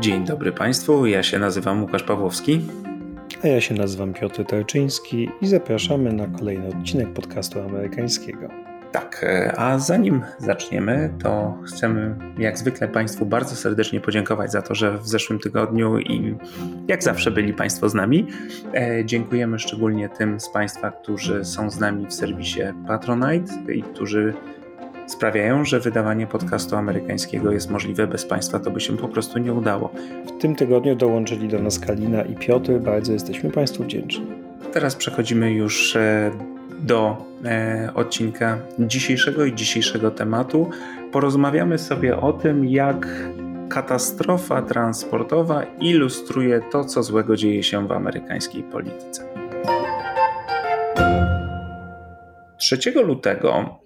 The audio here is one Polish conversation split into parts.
Dzień dobry Państwu, ja się nazywam Łukasz Pawłowski. A ja się nazywam Piotr Tarczyński i zapraszamy na kolejny odcinek podcastu amerykańskiego. Tak, e, a zanim zaczniemy, to chcemy jak zwykle Państwu bardzo serdecznie podziękować za to, że w zeszłym tygodniu i jak zawsze byli Państwo z nami. E, dziękujemy szczególnie tym z Państwa, którzy są z nami w serwisie Patronite i którzy sprawiają, że wydawanie podcastu amerykańskiego jest możliwe. Bez Państwa to by się po prostu nie udało. W tym tygodniu dołączyli do nas Kalina i Piotr. Bardzo jesteśmy Państwu wdzięczni. Teraz przechodzimy już e, do e, odcinka dzisiejszego i dzisiejszego tematu. Porozmawiamy sobie o tym, jak katastrofa transportowa ilustruje to, co złego dzieje się w amerykańskiej polityce. 3 lutego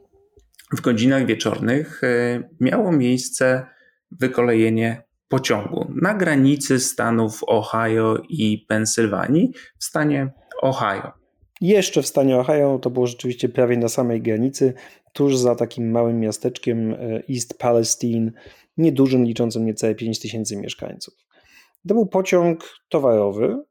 w godzinach wieczornych e, miało miejsce wykolejenie pociągu na granicy stanów Ohio i Pensylwanii w stanie Ohio. Jeszcze w stanie Ohio to było rzeczywiście prawie na samej granicy, tuż za takim małym miasteczkiem e, East Palestine, niedużym, liczącym niecałe 5 tysięcy mieszkańców. To był pociąg towarowy,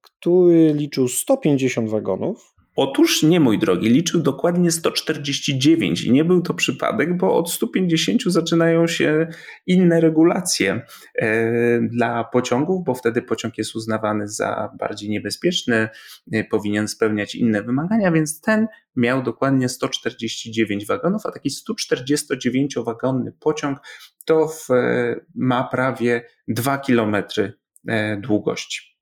który liczył 150 wagonów, Otóż nie, mój drogi, liczył dokładnie 149 i nie był to przypadek, bo od 150 zaczynają się inne regulacje e, dla pociągów, bo wtedy pociąg jest uznawany za bardziej niebezpieczny, e, powinien spełniać inne wymagania, więc ten miał dokładnie 149 wagonów, a taki 149-wagonny pociąg to w, e, ma prawie 2 km długości.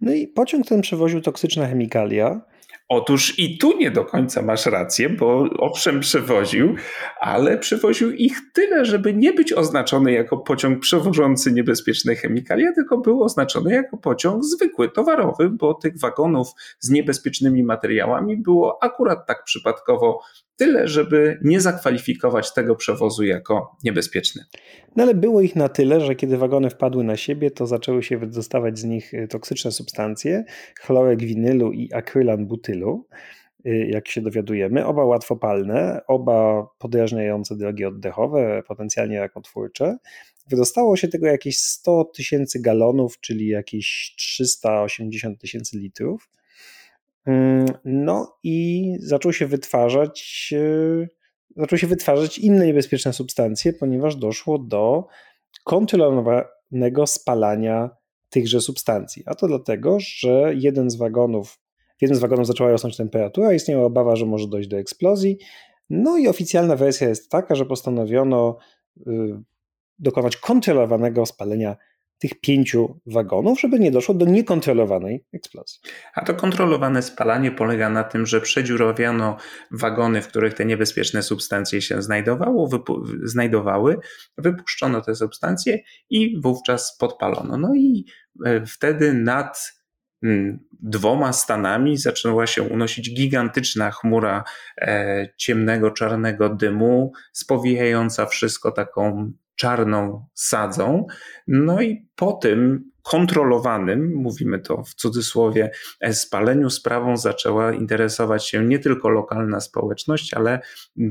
No i pociąg ten przewoził toksyczne chemikalia, Otóż i tu nie do końca masz rację, bo owszem przewoził, ale przewoził ich tyle, żeby nie być oznaczony jako pociąg przewożący niebezpieczne chemikalia, tylko był oznaczony jako pociąg zwykły, towarowy, bo tych wagonów z niebezpiecznymi materiałami było akurat tak przypadkowo tyle, żeby nie zakwalifikować tego przewozu jako niebezpieczny. No ale było ich na tyle, że kiedy wagony wpadły na siebie, to zaczęły się wydostawać z nich toksyczne substancje, chlorek winylu i akrylan butylu, y, jak się dowiadujemy. Oba łatwopalne, oba podrażniające drogi oddechowe, potencjalnie rakotwórcze. Wydostało się tego jakieś 100 tysięcy galonów, czyli jakieś 380 tysięcy litrów. Mm, no i zaczął się wytwarzać, e, zaczął się wytwarzać inne niebezpieczne substancje, ponieważ doszło do kontrolowanego spalania tychże substancji. A to dlatego, że jeden z wagonów, w jednym z wagonów zaczęła rosnąć temperatura, istniała obawa, że może dojść do eksplozji. No i oficjalna wersja jest taka, że postanowiono y, dokonać kontrolowanego spalenia tych pięciu wagonów, żeby nie doszło do niekontrolowanej eksplozji. A to kontrolowane spalanie polega na tym, że przedziurowiano wagony, w których te niebezpieczne substancje się znajdowało, wypu znajdowały, wypuszczono te substancje i wówczas podpalono. No i e, wtedy nad dwoma stanami zaczęła się unosić gigantyczna chmura e, ciemnego, czarnego dymu, spowijająca wszystko taką czarną sadzą. No i po tym kontrolowanym, mówimy to w cudzysłowie, spaleniu sprawą zaczęła interesować się nie tylko lokalna społeczność, ale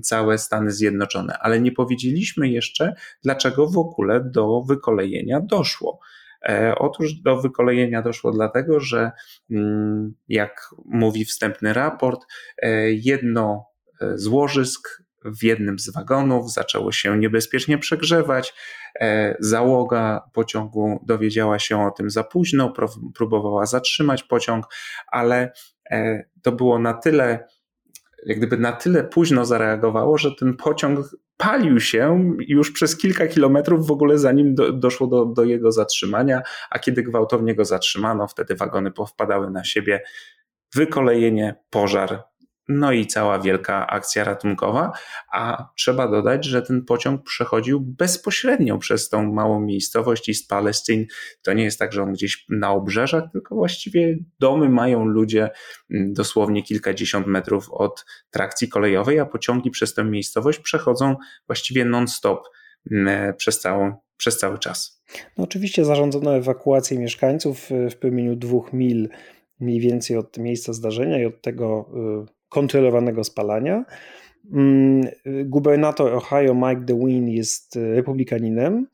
całe Stany Zjednoczone. Ale nie powiedzieliśmy jeszcze, dlaczego w ogóle do wykolejenia doszło. E, otóż do wykolejenia doszło dlatego, że mm, jak mówi wstępny raport, e, jedno e, złożysk w jednym z wagonów zaczęło się niebezpiecznie przegrzewać. Załoga pociągu dowiedziała się o tym za późno, próbowała zatrzymać pociąg, ale to było na tyle, jak gdyby na tyle późno zareagowało, że ten pociąg palił się już przez kilka kilometrów w ogóle zanim do, doszło do, do jego zatrzymania, a kiedy gwałtownie go zatrzymano, wtedy wagony powpadały na siebie. Wykolejenie, pożar, no i cała wielka akcja ratunkowa, a trzeba dodać, że ten pociąg przechodził bezpośrednio przez tą małą miejscowość East Palestine. To nie jest tak, że on gdzieś na obrzeżach, tylko właściwie domy mają ludzie mm, dosłownie kilkadziesiąt metrów od trakcji kolejowej, a pociągi przez tę miejscowość przechodzą właściwie non-stop mm, przez, całą, przez cały czas. No oczywiście zarządzono ewakuację mieszkańców w promieniu dwóch mil mniej więcej od miejsca zdarzenia i od tego y, kontrolowanego spalania. Mm, gubernator Ohio Mike DeWine jest republikaninem,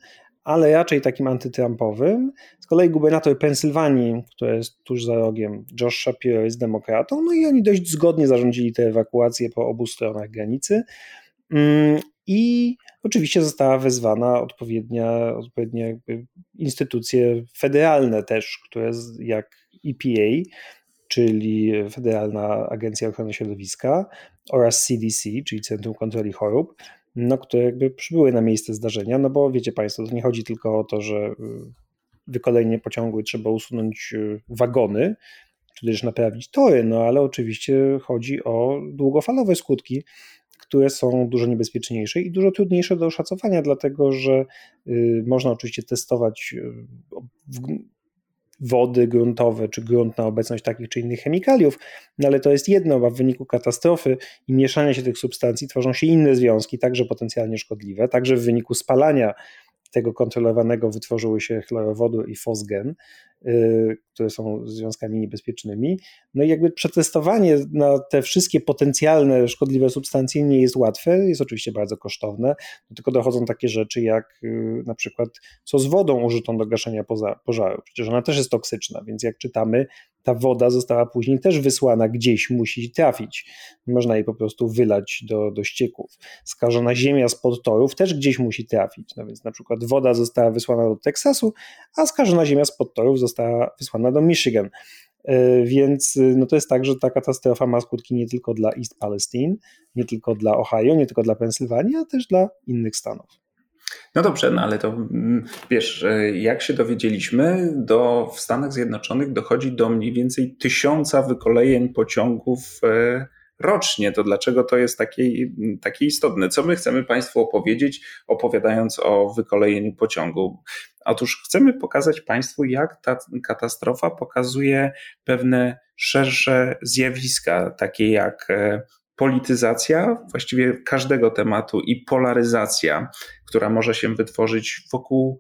ale raczej takim antytrumpowym. Z kolei gubernator Pensylwanii, który jest tuż za rogiem, Josh Shapiro jest demokratą, no i oni dość zgodnie zarządzili tę ewakuację po obu stronach granicy. Mm, I oczywiście została wezwana odpowiednia, odpowiednie instytucje federalne też, które jak EPA, czyli Federalna Agencja Ochrony Środowiska oraz CDC, czyli Centrum Kontroli Chorób, no, które jakby przybyły na miejsce zdarzenia, no bo wiecie Państwo, to nie chodzi tylko o to, że y, wykolejnie pociągu i trzeba usunąć y, wagony, czy też naprawić tory, no ale oczywiście chodzi o długofalowe skutki, które są dużo niebezpieczniejsze i dużo trudniejsze do oszacowania, dlatego że y, można oczywiście testować wody gruntowe, czy grunt na obecność takich czy innych chemikaliów, no ale to jest jedno, a w wyniku katastrofy i mieszania się tych substancji tworzą się inne związki, także potencjalnie szkodliwe, także w wyniku spalania tego kontrolowanego wytworzyły się chlorowodór i fosgen, które są związkami niebezpiecznymi. No i jakby przetestowanie na te wszystkie potencjalne szkodliwe substancje nie jest łatwe, jest oczywiście bardzo kosztowne, do tego dochodzą takie rzeczy jak y, na przykład co z wodą użytą do gaszenia pożaru. Przecież ona też jest toksyczna, więc jak czytamy, ta woda została później też wysłana gdzieś, musi trafić. Można jej po prostu wylać do, do ścieków. Skażona ziemia spod torów też gdzieś musi trafić. No więc na przykład woda została wysłana do Teksasu, a skażona ziemia spod torów została wysłana do Michigan. E, więc y, no to jest tak, że ta katastrofa ma skutki nie tylko dla East Palestine, nie tylko dla Ohio, nie tylko dla Pensylwanii, ale też dla innych stanów. No dobrze, no ale to mm, wiesz, jak się dowiedzieliśmy, do, w Stanach Zjednoczonych dochodzi do mniej więcej tysiąca wykolejeń pociągów e, rocznie. To dlaczego to jest takie, takie istotne? Co my chcemy Państwu opowiedzieć, opowiadając o wykolejeniu pociągu? Otóż chcemy pokazać Państwu, jak ta katastrofa pokazuje pewne szersze zjawiska, takie jak e, polityzacja właściwie każdego tematu i polaryzacja, która może się wytworzyć wokół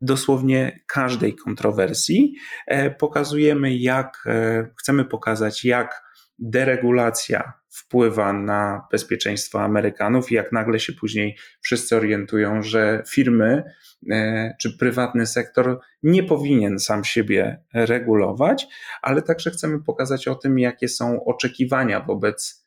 dosłownie każdej kontrowersji. E, pokazujemy, jak e, chcemy pokazać, jak deregulacja wpływa na bezpieczeństwo Amerykanów i jak nagle się później wszyscy orientują, że firmy e, czy prywatny sektor nie powinien sam siebie regulować, ale także chcemy pokazać o tym, jakie są oczekiwania wobec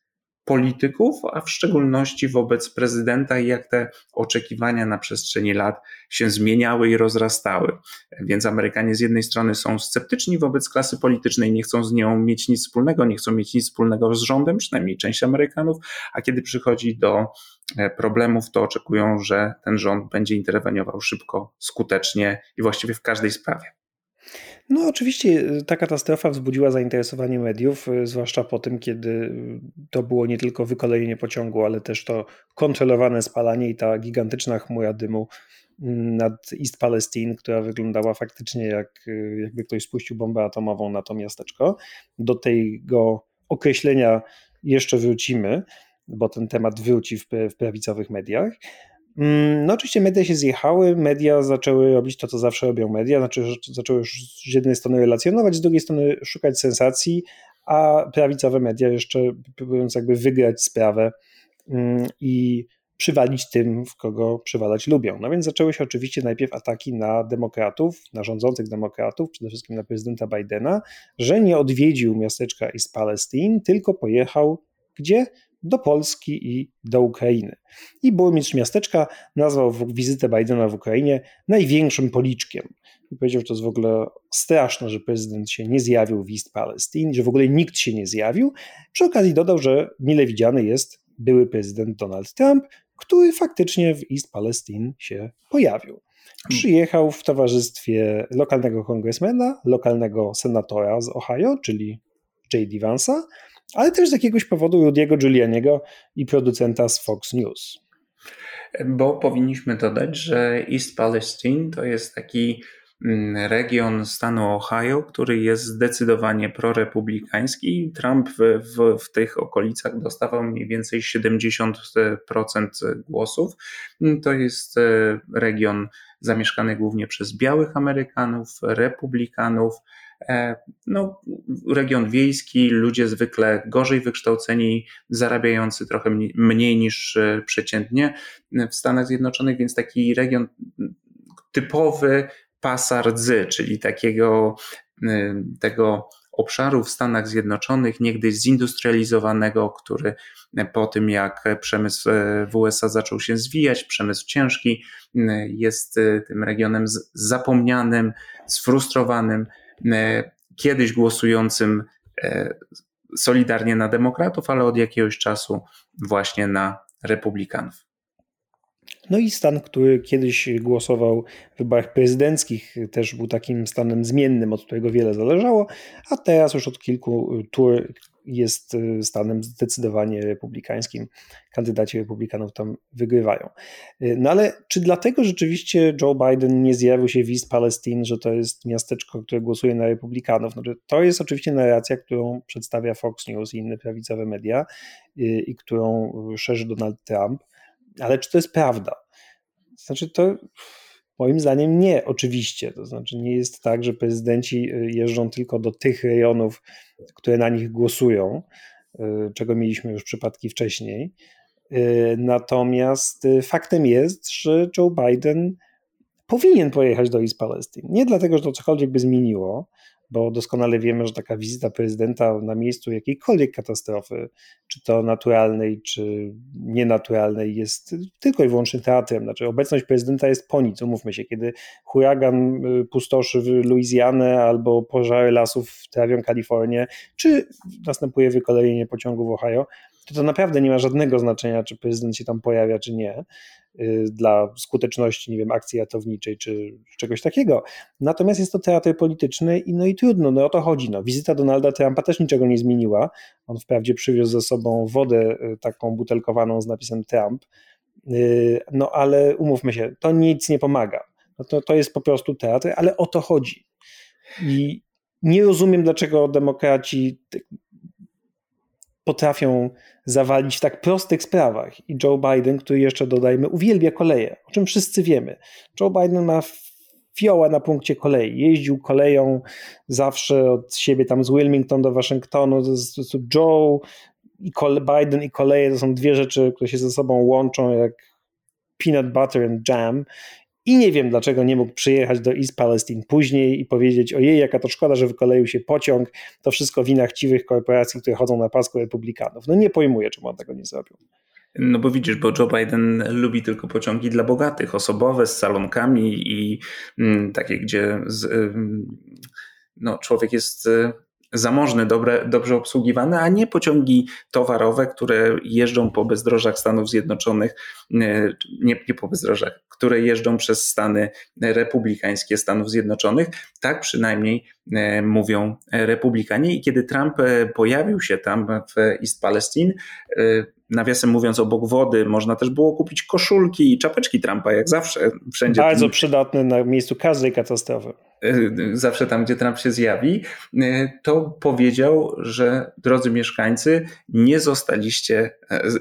polityków, a w szczególności wobec prezydenta i jak te oczekiwania na przestrzeni lat się zmieniały i rozrastały. Więc Amerykanie z jednej strony są sceptyczni wobec klasy politycznej, nie chcą z nią mieć nic wspólnego, nie chcą mieć nic wspólnego z rządem, przynajmniej część Amerykanów, a kiedy przychodzi do e, problemów, to oczekują, że ten rząd będzie interweniował szybko, skutecznie i właściwie w każdej sprawie. No, oczywiście y, ta katastrofa wzbudziła zainteresowanie mediów, y, zwłaszcza po tym, kiedy y, to było nie tylko wykolejenie pociągu, ale też to kontrolowane spalanie i ta gigantyczna chmura dymu mm, nad East Palestine, która wyglądała faktycznie jak jakby ktoś spuścił bombę atomową na to miasteczko. Do tego określenia jeszcze wrócimy, bo ten temat wróci w, w prawicowych mediach. Mm, no oczywiście media się zjechały, media zaczęły robić to, co zawsze robią media, znaczy zaczęły już z jednej strony relacjonować, z drugiej strony szukać sensacji, a prawicowe media jeszcze próbując jakby wygrać sprawę mm, i przywalić tym, w kogo przywalać lubią. No więc zaczęły się oczywiście najpierw ataki na demokratów, na rządzących demokratów, przede wszystkim na prezydenta Bidena, że nie odwiedził miasteczka East Palestine, tylko pojechał gdzie? Do Polski i do Ukrainy. I burmistrz miasteczka nazwał wizytę Bidena w Ukrainie największym policzkiem. I powiedział, że to jest w ogóle straszne, że prezydent się nie zjawił w East Palestine, że w ogóle nikt się nie zjawił. Przy okazji dodał, że mile widziany jest były prezydent Donald Trump, który faktycznie w East Palestine się pojawił. Przyjechał w towarzystwie lokalnego kongresmena, lokalnego senatora z Ohio, czyli J.D. Vansa, ale też z jakiegoś powodu Rudiego Giulianiego i producenta z Fox News. Bo powinniśmy dodać, że East Palestine to jest taki mm, region stanu Ohio, który jest zdecydowanie prorepublikański. Trump w, w, w, tych okolicach dostawał mniej więcej 70% głosów. To jest e, region zamieszkany głównie przez białych Amerykanów, republikanów. E, no, region wiejski, ludzie zwykle gorzej wykształceni, zarabiający trochę mniej niż e, przeciętnie w Stanach Zjednoczonych, więc taki region typowy pasa rdzy, czyli takiego tego obszaru w Stanach Zjednoczonych, niegdyś zindustrializowanego, który po tym jak przemysł w USA zaczął się zwijać, przemysł ciężki, jest tym regionem zapomnianym, sfrustrowanym, kiedyś głosującym solidarnie na demokratów, ale od jakiegoś czasu właśnie na republikanów. No i stan, który kiedyś głosował w wyborach prezydenckich, też był takim stanem zmiennym, od którego wiele zależało, a teraz już od kilku tur jest stanem zdecydowanie republikańskim. Kandydaci republikanów tam wygrywają. No ale czy dlatego rzeczywiście Joe Biden nie zjawił się w East Palestine, że to jest miasteczko, które głosuje na republikanów? Znaczy, to jest oczywiście narracja, którą przedstawia Fox News i inne prawicowe media i którą szerzy Donald Trump ale czy to jest prawda? Znaczy, to moim zdaniem nie, oczywiście. To znaczy, nie jest tak, że prezydenci y, jeżdżą tylko do tych rejonów, które na nich głosują, y, czego mieliśmy już przypadki wcześniej. Y, natomiast faktem jest, że Joe Biden powinien pojechać do East Palestine. Nie dlatego, że to cokolwiek by zmieniło, bo doskonale wiemy, że taka wizyta prezydenta na miejscu jakiejkolwiek katastrofy, czy to naturalnej, czy nienaturalnej, jest tylko i wyłącznie teatrem. Znaczy, obecność prezydenta jest po nic, umówmy się, kiedy huragan y, pustoszy w Luizjanę albo pożary lasów trawią Kalifornię, czy następuje wykolejenie pociągu w Ohio, to to naprawdę nie ma żadnego znaczenia, czy prezydent się tam pojawia, czy nie. Y, dla skuteczności, nie wiem, akcji ratowniczej czy czegoś takiego. Natomiast jest to teatr polityczny i no i trudno, no o to chodzi. No. Wizyta Donalda Trumpa też niczego nie zmieniła. On wprawdzie przywiózł ze sobą wodę y, taką butelkowaną z napisem Trump, y, no ale umówmy się, to nic nie pomaga. No to, to jest po prostu teatr, ale o to chodzi. I nie rozumiem, dlaczego demokraci potrafią zawalić w tak prostych sprawach. I Joe Biden, który jeszcze dodajmy, uwielbia koleje, o czym wszyscy wiemy. Joe Biden ma fioła na punkcie kolei. Jeździł koleją zawsze od siebie tam z Wilmington do Waszyngtonu. Joe i Biden i koleje to są dwie rzeczy, które się ze sobą łączą jak peanut butter and jam i nie wiem, dlaczego nie mógł przyjechać do East Palestine później i powiedzieć: Ojej, jaka to szkoda, że wykoleił się pociąg. To wszystko wina chciwych korporacji, które chodzą na pasku republikanów. No nie pojmuję, czemu on tego nie zrobił. No bo widzisz, bo Joe Biden lubi tylko pociągi dla bogatych, osobowe, z salonkami i mm, takie, gdzie z, no, człowiek jest y, zamożny, dobre, dobrze obsługiwane, a nie pociągi towarowe, które jeżdżą po bezdrożach Stanów Zjednoczonych, nie, nie po bezdrożach, które jeżdżą przez Stany republikańskie Stanów Zjednoczonych. Tak przynajmniej e, mówią republikanie. I kiedy Trump e, pojawił się tam w East Palestine, e, nawiasem mówiąc, obok wody można też było kupić koszulki i czapeczki Trumpa, jak zawsze. Wszędzie Bardzo tam, przydatne na miejscu każdej katastrofy. Zawsze tam, gdzie Trump się zjawi, to powiedział, że drodzy mieszkańcy, nie zostaliście,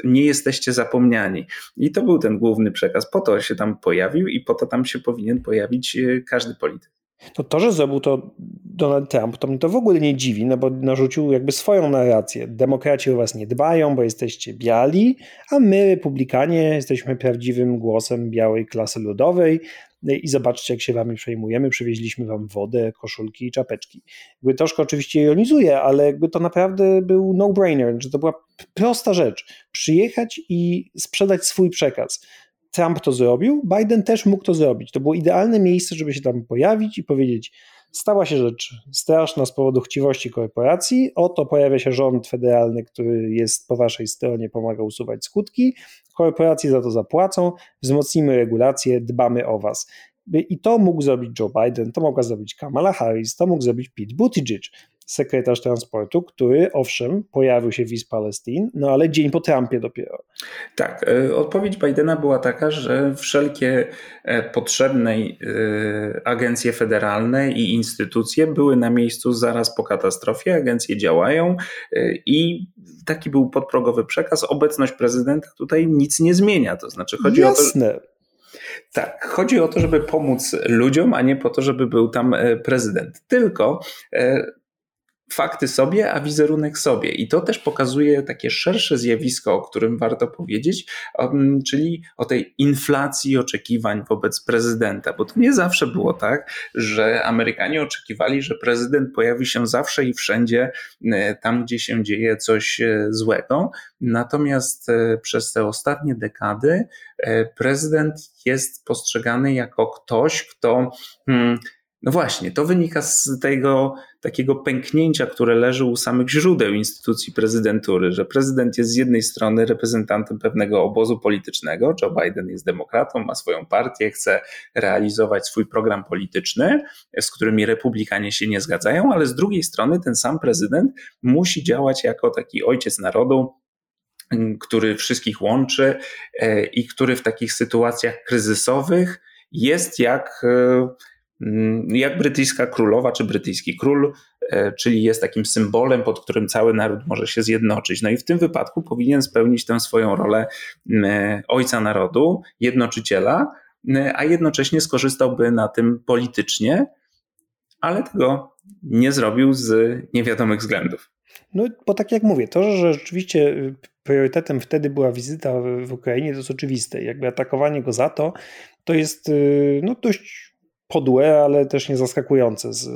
nie jesteście zapomniani. I to był ten główny przekaz. Po to się tam pojawił i po to tam się powinien pojawić każdy polityk. No to, że zrobił to Donald Trump, to mnie to w ogóle nie dziwi, no bo narzucił jakby swoją narrację. Demokraci o was nie dbają, bo jesteście biali, a my, republikanie, jesteśmy prawdziwym głosem białej klasy ludowej i zobaczcie, jak się wami przejmujemy, przywieźliśmy wam wodę, koszulki i czapeczki. Jakby troszkę oczywiście ironizuję, ale jakby to naprawdę był no-brainer, że to była prosta rzecz. Przyjechać i sprzedać swój przekaz Trump to zrobił, Biden też mógł to zrobić. To było idealne miejsce, żeby się tam pojawić i powiedzieć: Stała się rzecz straszna z powodu chciwości korporacji. Oto pojawia się rząd federalny, który jest po waszej stronie, pomaga usuwać skutki. Korporacje za to zapłacą, wzmocnimy regulacje, dbamy o was. I to mógł zrobić Joe Biden, to mogła zrobić Kamala Harris, to mógł zrobić Pete Buttigieg sekretarz transportu, który owszem pojawił się w East Palestine, no ale dzień po Trumpie dopiero. Tak, e, odpowiedź Bidena była taka, że wszelkie e, potrzebne e, agencje federalne i instytucje były na miejscu zaraz po katastrofie, agencje działają i taki był podprogowy przekaz. Obecność prezydenta tutaj nic nie zmienia, to znaczy chodzi Jasne. o to, tak, chodzi o to, żeby pomóc ludziom, a nie po to, żeby był tam prezydent. Tylko fakty sobie, a wizerunek sobie. I to też pokazuje takie szersze zjawisko, o którym warto powiedzieć, czyli o tej inflacji oczekiwań wobec prezydenta, bo to nie zawsze było tak, że Amerykanie oczekiwali, że prezydent pojawi się zawsze i wszędzie e, tam, gdzie się dzieje coś e, złego. Natomiast e, przez te ostatnie dekady prezydent jest postrzegany jako ktoś, kto hmm, no właśnie, to wynika z tego takiego pęknięcia, które leży u samych źródeł instytucji prezydentury, że prezydent jest z jednej strony reprezentantem pewnego obozu politycznego, Joe Biden jest demokratą, ma swoją partię, chce realizować swój program polityczny, z którymi republikanie się nie zgadzają, ale z drugiej strony ten sam prezydent musi działać jako taki ojciec narodu, który wszystkich łączy e, i który w takich sytuacjach kryzysowych jest jak e, Mm, jak brytyjska królowa czy brytyjski król, e, czyli jest takim symbolem, pod którym cały naród może się zjednoczyć. No i w tym wypadku powinien spełnić tę swoją rolę mm, ojca narodu, jednoczyciela, mm, a jednocześnie skorzystałby na tym politycznie, ale tego nie zrobił z niewiadomych względów. No, bo tak jak mówię, to, że rzeczywiście y, priorytetem wtedy była wizyta w Ukrainie, to jest oczywiste. Jakby atakowanie go za to, to jest y, no, dość podłe, ale też nie zaskakujące z,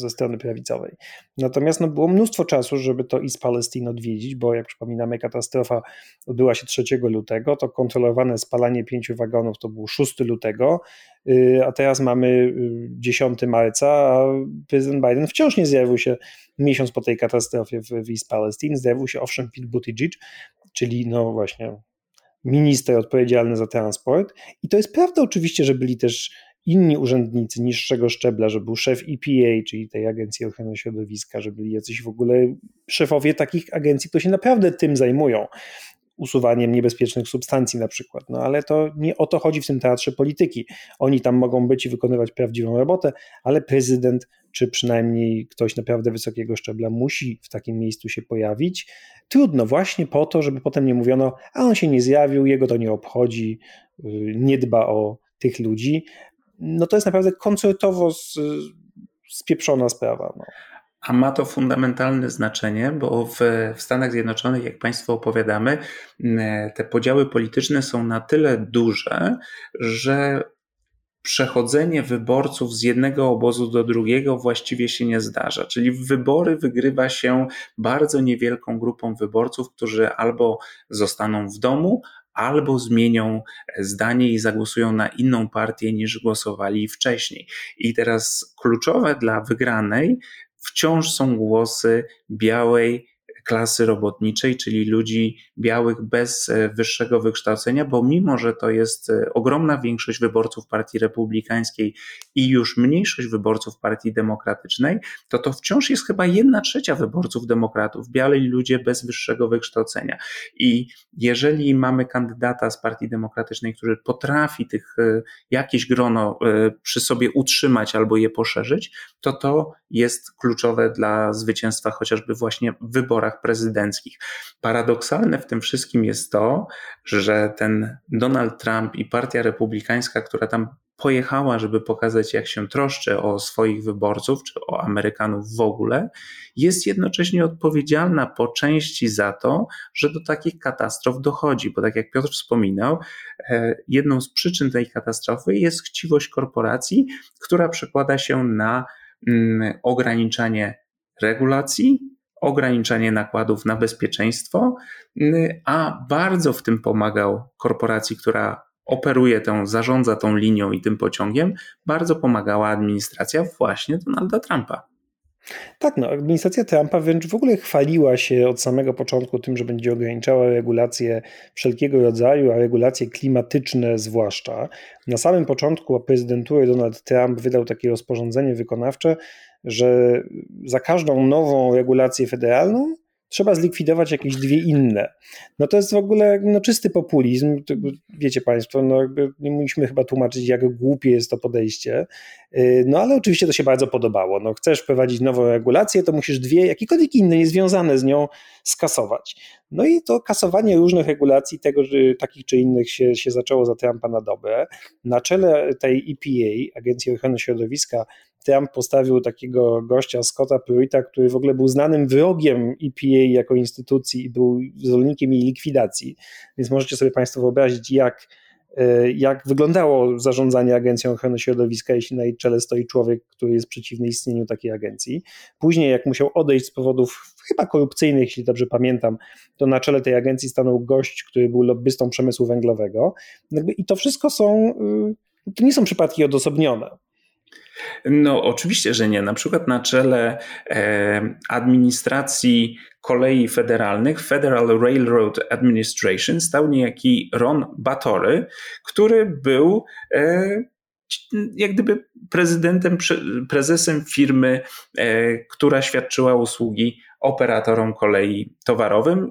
ze strony prawicowej. Natomiast no, było mnóstwo czasu, żeby to East Palestine odwiedzić, bo jak przypominamy, katastrofa odbyła się 3 lutego, to kontrolowane spalanie pięciu wagonów to był 6 lutego, y, a teraz mamy 10 y, marca, a prezydent Biden wciąż nie zjawił się miesiąc po tej katastrofie w, w East Palestine. Zjawił się owszem Pete Buttigieg, czyli no właśnie minister odpowiedzialny za transport. I to jest prawda oczywiście, że byli też inni urzędnicy niższego szczebla, że był szef EPA, czyli tej Agencji Ochrony Środowiska, że byli jacyś w ogóle szefowie takich agencji, które się naprawdę tym zajmują usuwaniem niebezpiecznych substancji na przykład. No ale to nie o to chodzi w tym teatrze polityki. Oni tam mogą być i wykonywać prawdziwą robotę, ale prezydent, czy przynajmniej ktoś naprawdę wysokiego szczebla musi w takim miejscu się pojawić. Trudno właśnie po to, żeby potem nie mówiono, a on się nie zjawił, jego to nie obchodzi, y, nie dba o tych ludzi, no to jest naprawdę koncertowo spieprzona sprawa. No. A ma to fundamentalne znaczenie, bo w, w, Stanach Zjednoczonych, jak Państwu opowiadamy, te podziały polityczne są na tyle duże, że przechodzenie wyborców z jednego obozu do drugiego właściwie się nie zdarza. Czyli wybory wygrywa się bardzo niewielką grupą wyborców, którzy albo zostaną w domu, albo zmienią zdanie i zagłosują na inną partię niż głosowali wcześniej. I teraz kluczowe dla wygranej wciąż są głosy białej klasy robotniczej, czyli ludzi białych bez e, wyższego wykształcenia, bo mimo, że to jest e, ogromna większość wyborców Partii Republikańskiej i już mniejszość wyborców Partii Demokratycznej, to to wciąż jest chyba jedna trzecia wyborców demokratów, biali ludzie bez wyższego wykształcenia. I jeżeli mamy kandydata z Partii Demokratycznej, który potrafi tych e, jakieś grono przy sobie utrzymać albo je poszerzyć, to to jest kluczowe dla zwycięstwa chociażby właśnie w wyborach prezydenckich. Paradoksalne w tym wszystkim jest to, że ten Donald Trump i Partia Republikańska, która tam pojechała, żeby pokazać, jak się troszczy o swoich wyborców, czy o Amerykanów w ogóle, jest jednocześnie odpowiedzialna po części za to, że do takich katastrof dochodzi. Bo tak jak Piotr wspominał, e, jedną z przyczyn tej katastrofy jest chciwość korporacji, która przekłada się na mm, ograniczanie regulacji, ograniczanie nakładów na bezpieczeństwo, y, a bardzo w tym pomagał korporacji, która operuje tą, zarządza tą linią i tym pociągiem, bardzo pomagała administracja właśnie Donalda Trumpa. Tak, no, administracja Trumpa wręcz w ogóle chwaliła się od samego początku tym, że będzie ograniczała regulacje wszelkiego rodzaju, a regulacje klimatyczne zwłaszcza. Na samym początku prezydentury Donald Trump wydał takie rozporządzenie wykonawcze, że za każdą nową regulację federalną trzeba zlikwidować jakieś dwie inne. No to jest w ogóle no, czysty populizm. Wiecie Państwo, no, nie musimy chyba tłumaczyć, jak głupie jest to podejście. Y, no ale oczywiście to się bardzo podobało. No, chcesz wprowadzić nową regulację, to musisz dwie, jakiekolwiek inne, niezwiązane z nią, skasować. No i to kasowanie różnych regulacji, tego, że takich czy innych się, się zaczęło za Trumpa na dobę. Na czele tej EPA, Agencji Ochrony Środowiska, Trump postawił takiego gościa Scotta Pruita, który w ogóle był znanym wrogiem EPA jako instytucji i był zwolennikiem jej likwidacji. Więc możecie sobie Państwo wyobrazić, jak E, jak wyglądało zarządzanie Agencją Ochrony Środowiska, jeśli na jej czele stoi człowiek, który jest przeciwny istnieniu takiej agencji. Później, jak musiał odejść z powodów chyba korupcyjnych, jeśli dobrze pamiętam, to na czele tej agencji stanął gość, który był lobbystą przemysłu węglowego. I to wszystko są, y, to nie są przypadki odosobnione. No, oczywiście, że nie. Na przykład na czele e, administracji kolei federalnych, Federal Railroad Administration, stał niejaki Ron Batory, który był e, jak gdyby prezydentem, prezesem firmy, e, która świadczyła usługi operatorom kolei towarowym,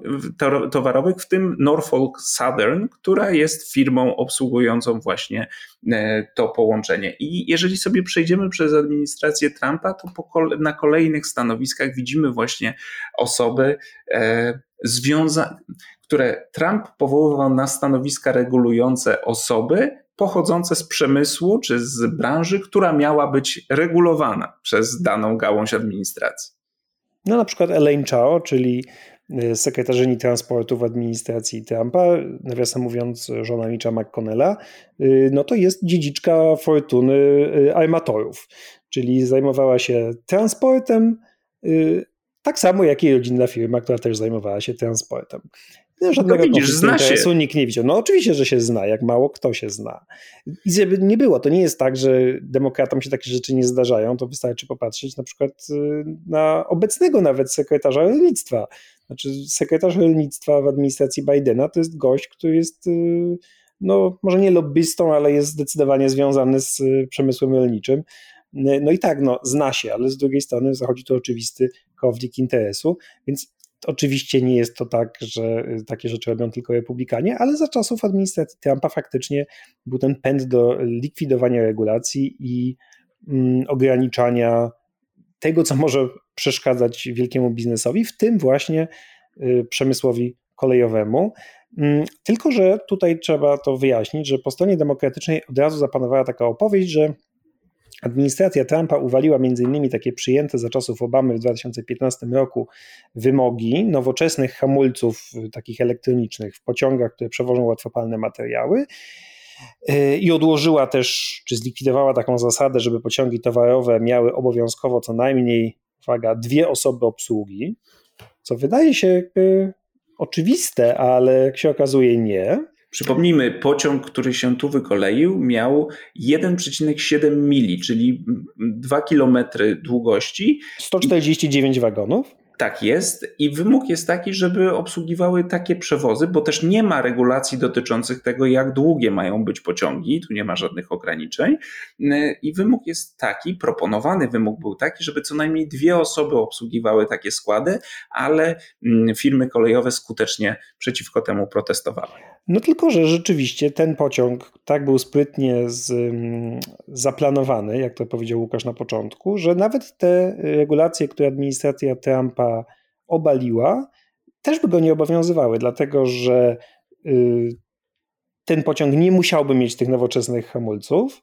towarowych, w tym Norfolk Southern, która jest firmą obsługującą właśnie e, to połączenie. I jeżeli sobie przejdziemy przez administrację Trumpa, to na kolejnych stanowiskach widzimy właśnie osoby e, związane, które Trump powoływał na stanowiska regulujące osoby, pochodzące z przemysłu czy z branży, która miała być regulowana przez daną gałąź administracji. No na przykład Elaine Chao, czyli y, sekretarzyni transportu w administracji Trumpa, nawiasem mówiąc żona Mitcha McConnella, y, no to jest dziedziczka fortuny y, armatorów, czyli zajmowała się transportem, tak samo jak jej rodzinna firma, która też zajmowała się transportem. No, żadnego no widzisz, zna się. nikt nie widział. No oczywiście, że się zna, jak mało kto się zna. I żeby nie było, to nie jest tak, że demokratom się takie rzeczy nie zdarzają, to wystarczy popatrzeć na przykład y, na obecnego nawet sekretarza rolnictwa. Znaczy sekretarz rolnictwa w administracji Bidena to jest gość, który jest y, no może nie lobbystą, ale jest zdecydowanie związany z y, przemysłem rolniczym. No i tak, no, zna się, ale z drugiej strony zachodzi tu oczywisty konflikt interesu, więc Oczywiście nie jest to tak, że y, takie rzeczy robią tylko republikanie, ale za czasów administracji Trumpa faktycznie był ten pęd do likwidowania regulacji i mm, ograniczania tego, co może przeszkadzać wielkiemu biznesowi, w tym właśnie y, przemysłowi kolejowemu. Mm, tylko, że tutaj trzeba to wyjaśnić, że po stronie demokratycznej od razu zapanowała taka opowieść, że Administracja Trumpa uwaliła m.in. takie przyjęte za czasów Obamy w 2015 roku wymogi nowoczesnych hamulców y, takich elektronicznych w pociągach, które przewożą łatwopalne materiały y, i odłożyła też, czy zlikwidowała taką zasadę, żeby pociągi towarowe miały obowiązkowo co najmniej, uwaga, dwie osoby obsługi, co wydaje się oczywiste, ale jak się okazuje nie. Przypomnijmy, pociąg, który się tu wykoleił, miał 1,7 mili, czyli 2 km długości. 149 wagonów. Tak jest i wymóg jest taki, żeby obsługiwały takie przewozy, bo też nie ma regulacji dotyczących tego, jak długie mają być pociągi, tu nie ma żadnych ograniczeń. I wymóg jest taki, proponowany wymóg był taki, żeby co najmniej dwie osoby obsługiwały takie składy, ale mm, firmy kolejowe skutecznie przeciwko temu protestowały. No tylko, że rzeczywiście ten pociąg tak był sprytnie z, mm, zaplanowany, jak to powiedział Łukasz na początku, że nawet te regulacje, które administracja Trumpa obaliła, też by go nie obowiązywały, dlatego że y, ten pociąg nie musiałby mieć tych nowoczesnych hamulców,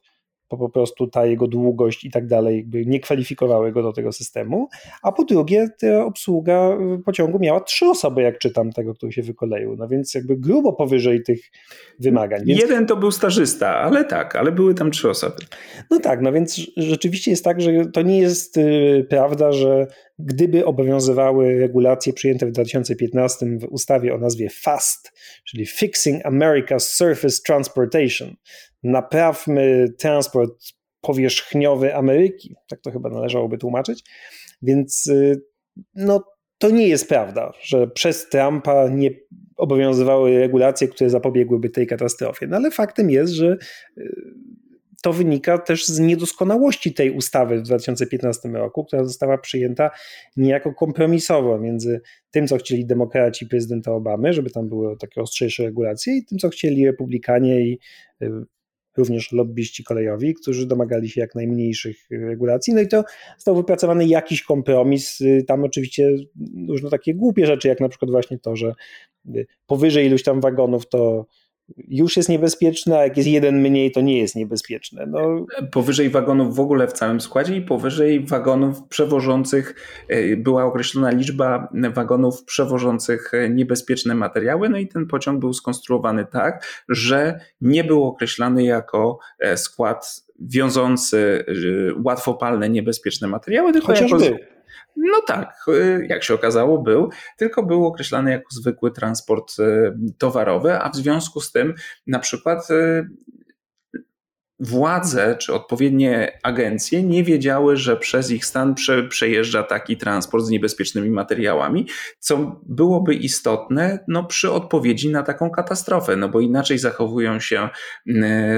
bo po prostu ta jego długość i tak dalej jakby nie kwalifikowały go do tego systemu, a po drugie ta obsługa pociągu miała trzy osoby, jak czytam tego, który się wykoleił, no więc jakby grubo powyżej tych wymagań. Więc... Jeden to był stażysta, ale tak, ale były tam trzy osoby. No tak, no więc rzeczywiście jest tak, że to nie jest y, prawda, że gdyby obowiązywały regulacje przyjęte w 2015 w ustawie o nazwie FAST, czyli Fixing America's Surface Transportation, naprawmy transport powierzchniowy Ameryki, tak to chyba należałoby tłumaczyć, więc y, no, to nie jest prawda, że przez Trumpa nie obowiązywały regulacje, które zapobiegłyby tej katastrofie. No ale faktem jest, że y, to wynika też z niedoskonałości tej ustawy w 2015 roku, która została przyjęta niejako kompromisowo między tym, co chcieli demokraci prezydenta Obamy, żeby tam były takie ostrzejsze regulacje, i tym, co chcieli republikanie i y, również lobbyści kolejowi, którzy domagali się jak najmniejszych regulacji. No i to został wypracowany jakiś kompromis. Tam oczywiście różne takie głupie rzeczy, jak na przykład właśnie to, że powyżej iluś tam wagonów to już jest niebezpieczne, a jak jest jeden mniej, to nie jest niebezpieczne. No. Powyżej wagonów w ogóle w całym składzie i powyżej wagonów przewożących e, była określona liczba wagonów przewożących e, niebezpieczne materiały, no i ten pociąg był skonstruowany tak, że nie był określany jako e, skład wiążący łatwopalne, niebezpieczne materiały, tylko Chociaż jako... Był. No tak, y, jak się okazało, był, tylko był określany jako zwykły transport y, towarowy, a w związku z tym na przykład y, władze czy odpowiednie agencje nie wiedziały, że przez ich stan prze, przejeżdża taki transport z niebezpiecznymi materiałami, co byłoby istotne no, przy odpowiedzi na taką katastrofę, no bo inaczej zachowują się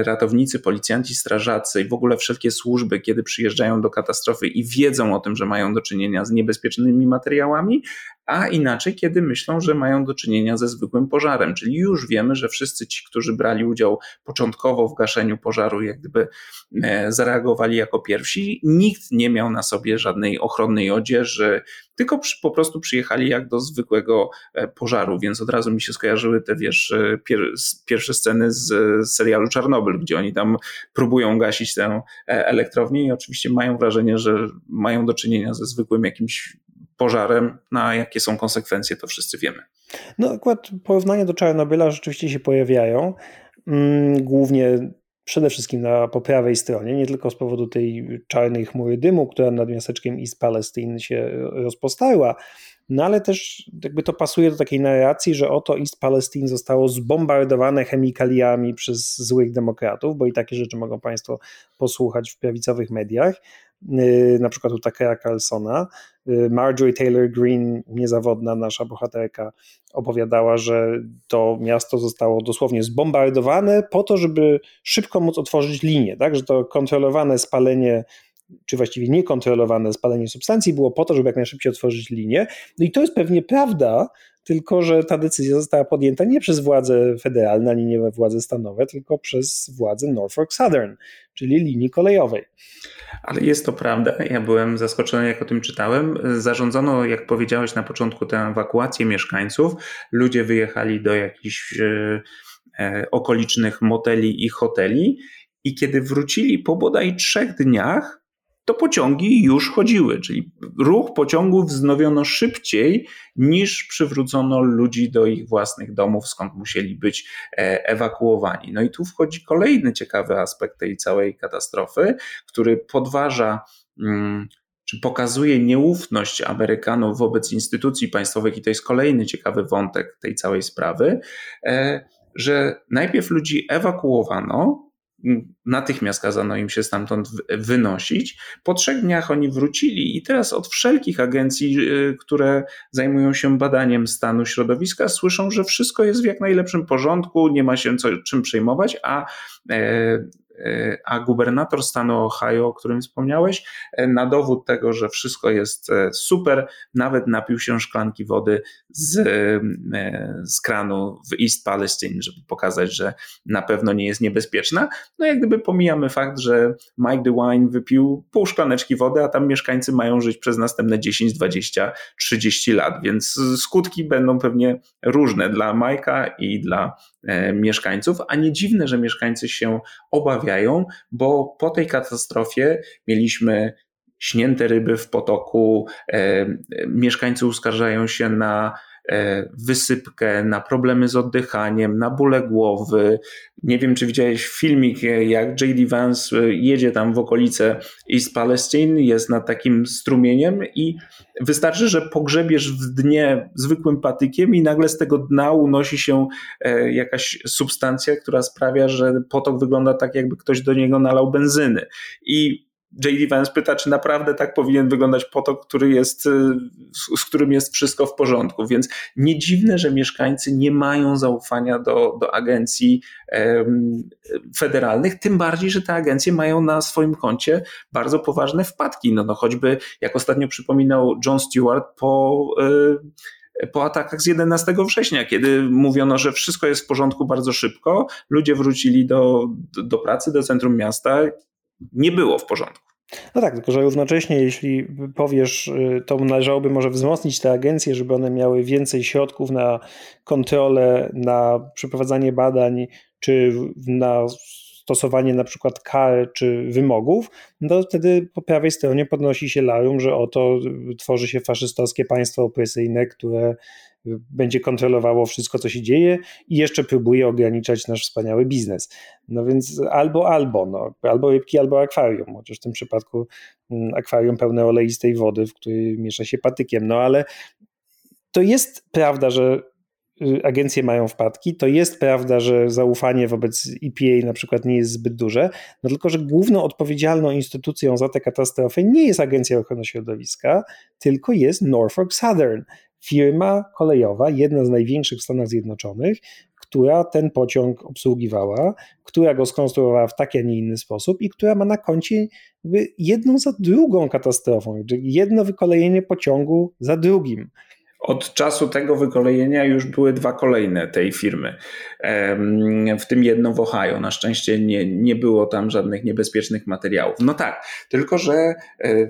ratownicy, policjanci, strażacy i w ogóle wszelkie służby, kiedy przyjeżdżają do katastrofy i wiedzą o tym, że mają do czynienia z niebezpiecznymi materiałami, a inaczej, kiedy myślą, że mają do czynienia ze zwykłym pożarem. Czyli już wiemy, że wszyscy ci, którzy brali udział początkowo w gaszeniu pożaru, jak gdyby e, zareagowali jako pierwsi. Nikt nie miał na sobie żadnej ochronnej odzieży, tylko po prostu przyjechali jak do zwykłego e, pożaru, więc od razu mi się skojarzyły te, wiesz, e, pier pierwsze sceny z serialu Czarnobyl, gdzie oni tam próbują gasić tę elektrownię i oczywiście mają wrażenie, że mają do czynienia ze zwykłym jakimś pożarem, na jakie są konsekwencje, to wszyscy wiemy. No akurat porównania do Czarnobyla rzeczywiście się pojawiają, mm, głównie przede wszystkim na po prawej stronie, nie tylko z powodu tej czarnej chmury dymu, która nad miasteczkiem East Palestine się rozpostarła, no ale też jakby to pasuje do takiej narracji, że oto East Palestine zostało zbombardowane chemikaliami przez złych demokratów, bo i takie rzeczy mogą Państwo posłuchać w prawicowych mediach. Y, na przykład u Takera Carlsona. Y, Marjorie Taylor Greene, niezawodna nasza bohaterka, opowiadała, że to miasto zostało dosłownie zbombardowane po to, żeby szybko móc otworzyć linię, tak? że to kontrolowane spalenie czy właściwie niekontrolowane spalenie substancji było po to, żeby jak najszybciej otworzyć linię. No i to jest pewnie prawda, tylko że ta decyzja została podjęta nie przez władze federalne, ani nie władze stanowe, tylko przez władze Norfolk Southern, czyli linii kolejowej. Ale jest to prawda. Ja byłem zaskoczony, jak o tym czytałem. Zarządzono, jak powiedziałeś na początku, tę ewakuację mieszkańców. Ludzie wyjechali do jakichś e, e, okolicznych moteli i hoteli. I kiedy wrócili po bodaj trzech dniach, to pociągi już chodziły, czyli ruch pociągów wznowiono szybciej niż przywrócono ludzi do ich własnych domów, skąd musieli być e, ewakuowani. No i tu wchodzi kolejny ciekawy aspekt tej całej katastrofy, który podważa mm, czy pokazuje nieufność Amerykanów wobec instytucji państwowych, i to jest kolejny ciekawy wątek tej całej sprawy, e, że najpierw ludzi ewakuowano, natychmiast kazano im się stamtąd wynosić. Po trzech dniach oni wrócili i teraz od wszelkich agencji, y, które zajmują się badaniem stanu środowiska, słyszą, że wszystko jest w jak najlepszym porządku, nie ma się co, czym przejmować, a e, a gubernator stanu Ohio, o którym wspomniałeś, e, na dowód tego, że wszystko jest e, super, nawet napił się szklanki wody z, z kranu w East Palestine, żeby pokazać, że na pewno nie jest niebezpieczna. No jak gdyby pomijamy fakt, że Mike DeWine wypił pół szklaneczki wody, a tam mieszkańcy mają żyć przez następne 10, 20, 30 lat, więc skutki będą pewnie różne dla Majka i dla mieszkańców, a nie dziwne, że mieszkańcy się obawiają bo po tej katastrofie mieliśmy śnięte ryby w potoku, e, mieszkańcy uskarżają się na e, wysypkę, na problemy z oddychaniem, na bóle głowy. Nie wiem, czy widziałeś filmik, jak J.D. Vance jedzie tam w okolice East Palestine, jest nad takim strumieniem i wystarczy, że pogrzebiesz w dnie zwykłym patykiem i nagle z tego dna unosi się e, jakaś substancja, która sprawia, że potok wygląda tak, jakby ktoś do niego nalał benzyny. I J.D. Vance pyta, czy naprawdę tak powinien wyglądać potok, który jest, y, z którym jest wszystko w porządku. Więc nie dziwne, że mieszkańcy nie mają zaufania do, do agencji um, federalnych, tym bardziej, że te agencje mają na swoim koncie bardzo poważne wpadki. No, no choćby, jak ostatnio przypominał John Stewart, po. Y, po atakach z 11 września, kiedy mówiono, że wszystko jest w porządku bardzo szybko, ludzie wrócili do, do pracy, do centrum miasta, nie było w porządku. No tak, tylko że równocześnie, jeśli powiesz, y, to należałoby może wzmocnić te agencje, żeby one miały więcej środków na kontrolę, na przeprowadzanie badań, czy na stosowanie na przykład kar czy wymogów, no wtedy po prawej stronie podnosi się larum, że oto tworzy się faszystowskie państwo opresyjne, które będzie kontrolowało wszystko, co się dzieje i jeszcze próbuje ograniczać nasz wspaniały biznes. No więc albo, albo, no, albo rybki, albo akwarium, chociaż w tym przypadku mm, akwarium pełne oleistej wody, w której miesza się patykiem, no ale to jest prawda, że y, agencje mają wpadki, to jest prawda, że zaufanie wobec EPA na przykład nie jest zbyt duże, no tylko, że główną odpowiedzialną instytucją za tę katastrofę nie jest Agencja Ochrony Środowiska, tylko jest Norfolk Southern, firma kolejowa, jedna z największych w Stanach Zjednoczonych, która ten pociąg obsługiwała, która go skonstruowała w taki, a nie inny sposób i która ma na koncie jedną za drugą katastrofą, czyli jedno wykolejenie pociągu za drugim. Od czasu tego wykolejenia już były dwa kolejne tej firmy, w tym jedno w Ohio. Na szczęście nie, nie było tam żadnych niebezpiecznych materiałów. No tak, tylko że e,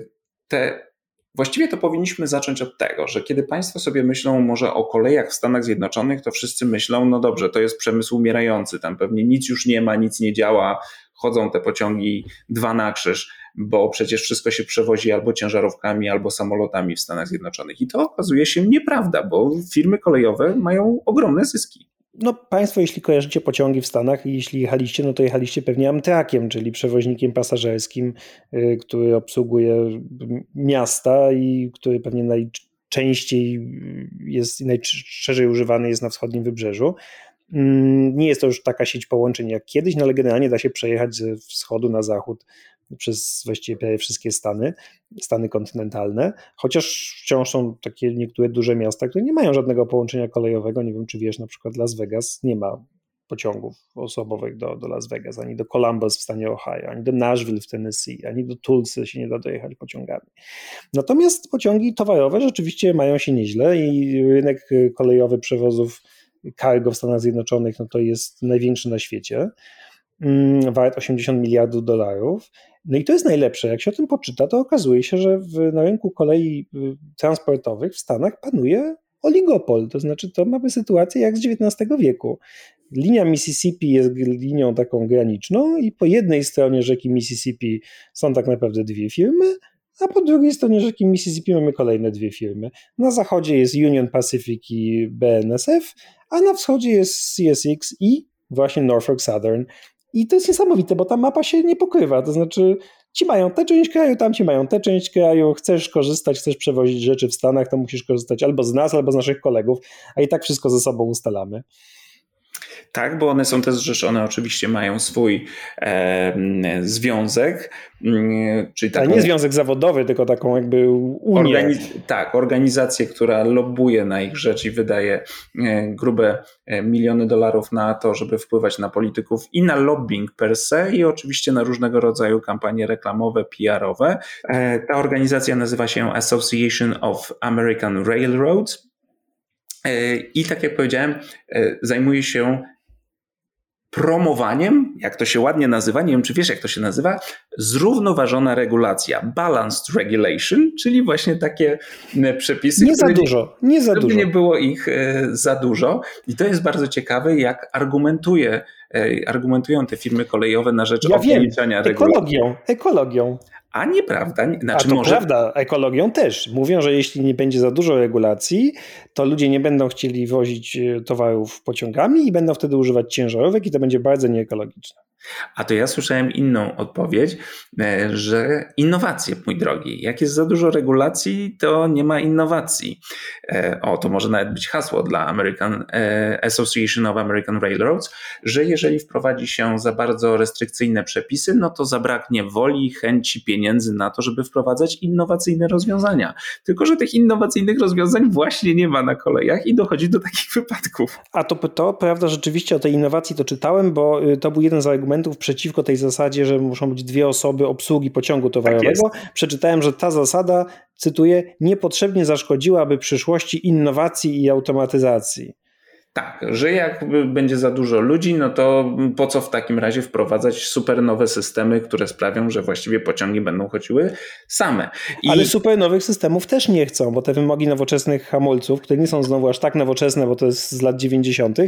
te Właściwie to powinniśmy zacząć od tego, że kiedy Państwo sobie myślą może o kolejach w Stanach Zjednoczonych, to wszyscy myślą, no dobrze, to jest przemysł umierający, tam pewnie nic już nie ma, nic nie działa, chodzą te pociągi dwa na krzyż, bo przecież wszystko się przewozi albo ciężarówkami, albo samolotami w Stanach Zjednoczonych. I to okazuje się nieprawda, bo firmy kolejowe mają ogromne zyski. No, Państwo, jeśli kojarzycie pociągi w Stanach i jeśli jechaliście, no to jechaliście pewnie Amtrakiem, czyli przewoźnikiem pasażerskim, y, który obsługuje miasta i który pewnie najczęściej jest najszerzej używany jest na wschodnim wybrzeżu. Mm, nie jest to już taka sieć połączeń jak kiedyś, no ale generalnie da się przejechać ze wschodu na zachód przez właściwie prawie wszystkie Stany, Stany kontynentalne, chociaż wciąż są takie niektóre duże miasta, które nie mają żadnego połączenia kolejowego. Nie wiem, czy wiesz, na przykład Las Vegas nie ma pociągów osobowych do, do Las Vegas, ani do Columbus w stanie Ohio, ani do Nashville w Tennessee, ani do Tulsy się nie da dojechać pociągami. Natomiast pociągi towarowe rzeczywiście mają się nieźle i rynek kolejowy przewozów cargo w Stanach Zjednoczonych no to jest największy na świecie. Mm, wart 80 miliardów dolarów. No i to jest najlepsze. Jak się o tym poczyta, to okazuje się, że w, na rynku kolei y, transportowych w Stanach panuje oligopol, to znaczy to mamy sytuację jak z XIX wieku. Linia Mississippi jest linią taką graniczną i po jednej stronie rzeki Mississippi są tak naprawdę dwie firmy, a po drugiej stronie rzeki Mississippi mamy kolejne dwie firmy. Na zachodzie jest Union Pacific i BNSF, a na wschodzie jest CSX i właśnie Norfolk Southern. I to jest niesamowite, bo ta mapa się nie pokrywa. To znaczy, ci mają tę część kraju, tam ci mają tę część kraju, chcesz korzystać, chcesz przewozić rzeczy w Stanach, to musisz korzystać albo z nas, albo z naszych kolegów, a i tak wszystko ze sobą ustalamy. Tak, bo one są też zrzeszone, oczywiście mają swój e, związek. Mm, czyli taką, nie związek zawodowy, tylko taką jakby unię. Organiz tak, organizację, która lobbuje na ich rzecz i wydaje e, grube e, miliony dolarów na to, żeby wpływać na polityków i na lobbying per se i oczywiście na różnego rodzaju kampanie reklamowe, PR-owe. E, ta organizacja nazywa się Association of American Railroads. I tak jak powiedziałem, zajmuje się promowaniem, jak to się ładnie nazywa, nie wiem czy wiesz jak to się nazywa, zrównoważona regulacja, balanced regulation, czyli właśnie takie e, przepisy. Nie za dużo, nie za dużo. nie było ich e, za dużo i to jest bardzo ciekawe, jak argumentuje, e, argumentują te firmy kolejowe na rzecz ja ograniczania regulacji. Ekologią, ekologią. A nieprawda. Znaczy, A to może... prawda, ekologią też. Mówią, że jeśli nie będzie za dużo regulacji, to ludzie nie będą chcieli wozić towarów pociągami i będą wtedy używać ciężarówek i to będzie bardzo nieekologiczne. A to ja słyszałem inną odpowiedź, e, że innowacje, mój drogi. Jak jest za dużo regulacji, to nie ma innowacji. E, o, to może nawet być hasło dla American e, Association of American Railroads, że jeżeli wprowadzi się za bardzo restrykcyjne przepisy, no to zabraknie woli, chęci, pieniędzy na to, żeby wprowadzać innowacyjne rozwiązania. Tylko, że tych innowacyjnych rozwiązań właśnie nie ma na kolejach i dochodzi do takich wypadków. A to, to prawda, rzeczywiście o tej innowacji to czytałem, bo y, to był jeden z argumentów, argumentów przeciwko tej zasadzie, że muszą być dwie osoby obsługi pociągu tak towarowego. Tak Przeczytałem, że ta zasada, cytuję, niepotrzebnie zaszkodziłaby przyszłości innowacji i automatyzacji. Tak, że jak będzie za dużo ludzi, no to po co w takim razie wprowadzać super nowe systemy, które sprawią, że właściwie pociągi będą chodziły same. I... Ale super nowych systemów też nie chcą, bo te wymogi nowoczesnych hamulców, które nie są znowu aż tak nowoczesne, bo to jest z lat 90.,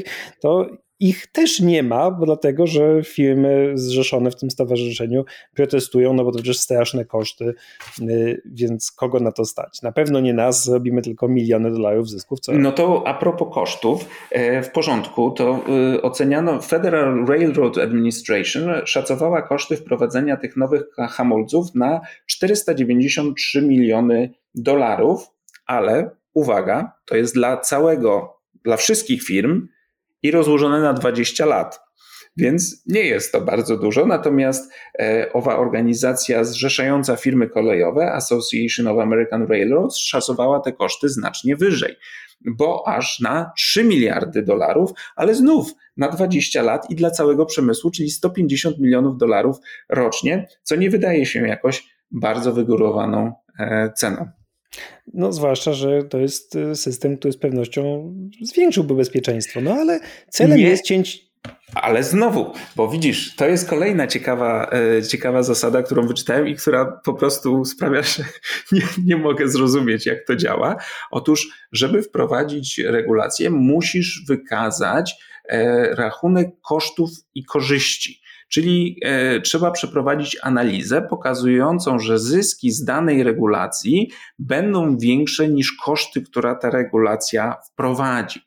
to ich też nie ma, dlatego, że firmy zrzeszone w tym stowarzyszeniu protestują, no bo to przecież straszne koszty, y, więc kogo na to stać? Na pewno nie nas, zrobimy tylko miliony dolarów zysków. Co no to a propos kosztów, e, w porządku, to y, oceniano, Federal Railroad Administration szacowała koszty wprowadzenia tych nowych hamulców na 493 miliony dolarów, ale uwaga, to jest dla całego, dla wszystkich firm, i rozłożone na 20 lat. Więc nie jest to bardzo dużo, natomiast e, owa organizacja zrzeszająca firmy kolejowe, Association of American Railroads, szacowała te koszty znacznie wyżej, bo aż na 3 miliardy dolarów, ale znów na 20 lat i dla całego przemysłu, czyli 150 milionów dolarów rocznie, co nie wydaje się jakoś bardzo wygórowaną e, ceną. No, zwłaszcza, że to jest y, system, który z pewnością zwiększyłby bezpieczeństwo. No ale celem Nie. jest cięć. Ale znowu, bo widzisz, to jest kolejna ciekawa, e, ciekawa zasada, którą wyczytałem i która po prostu sprawia, że nie, nie mogę zrozumieć, jak to działa. Otóż, żeby wprowadzić regulację, musisz wykazać e, rachunek kosztów i korzyści. Czyli e, trzeba przeprowadzić analizę pokazującą, że zyski z danej regulacji będą większe niż koszty, która ta regulacja wprowadzi.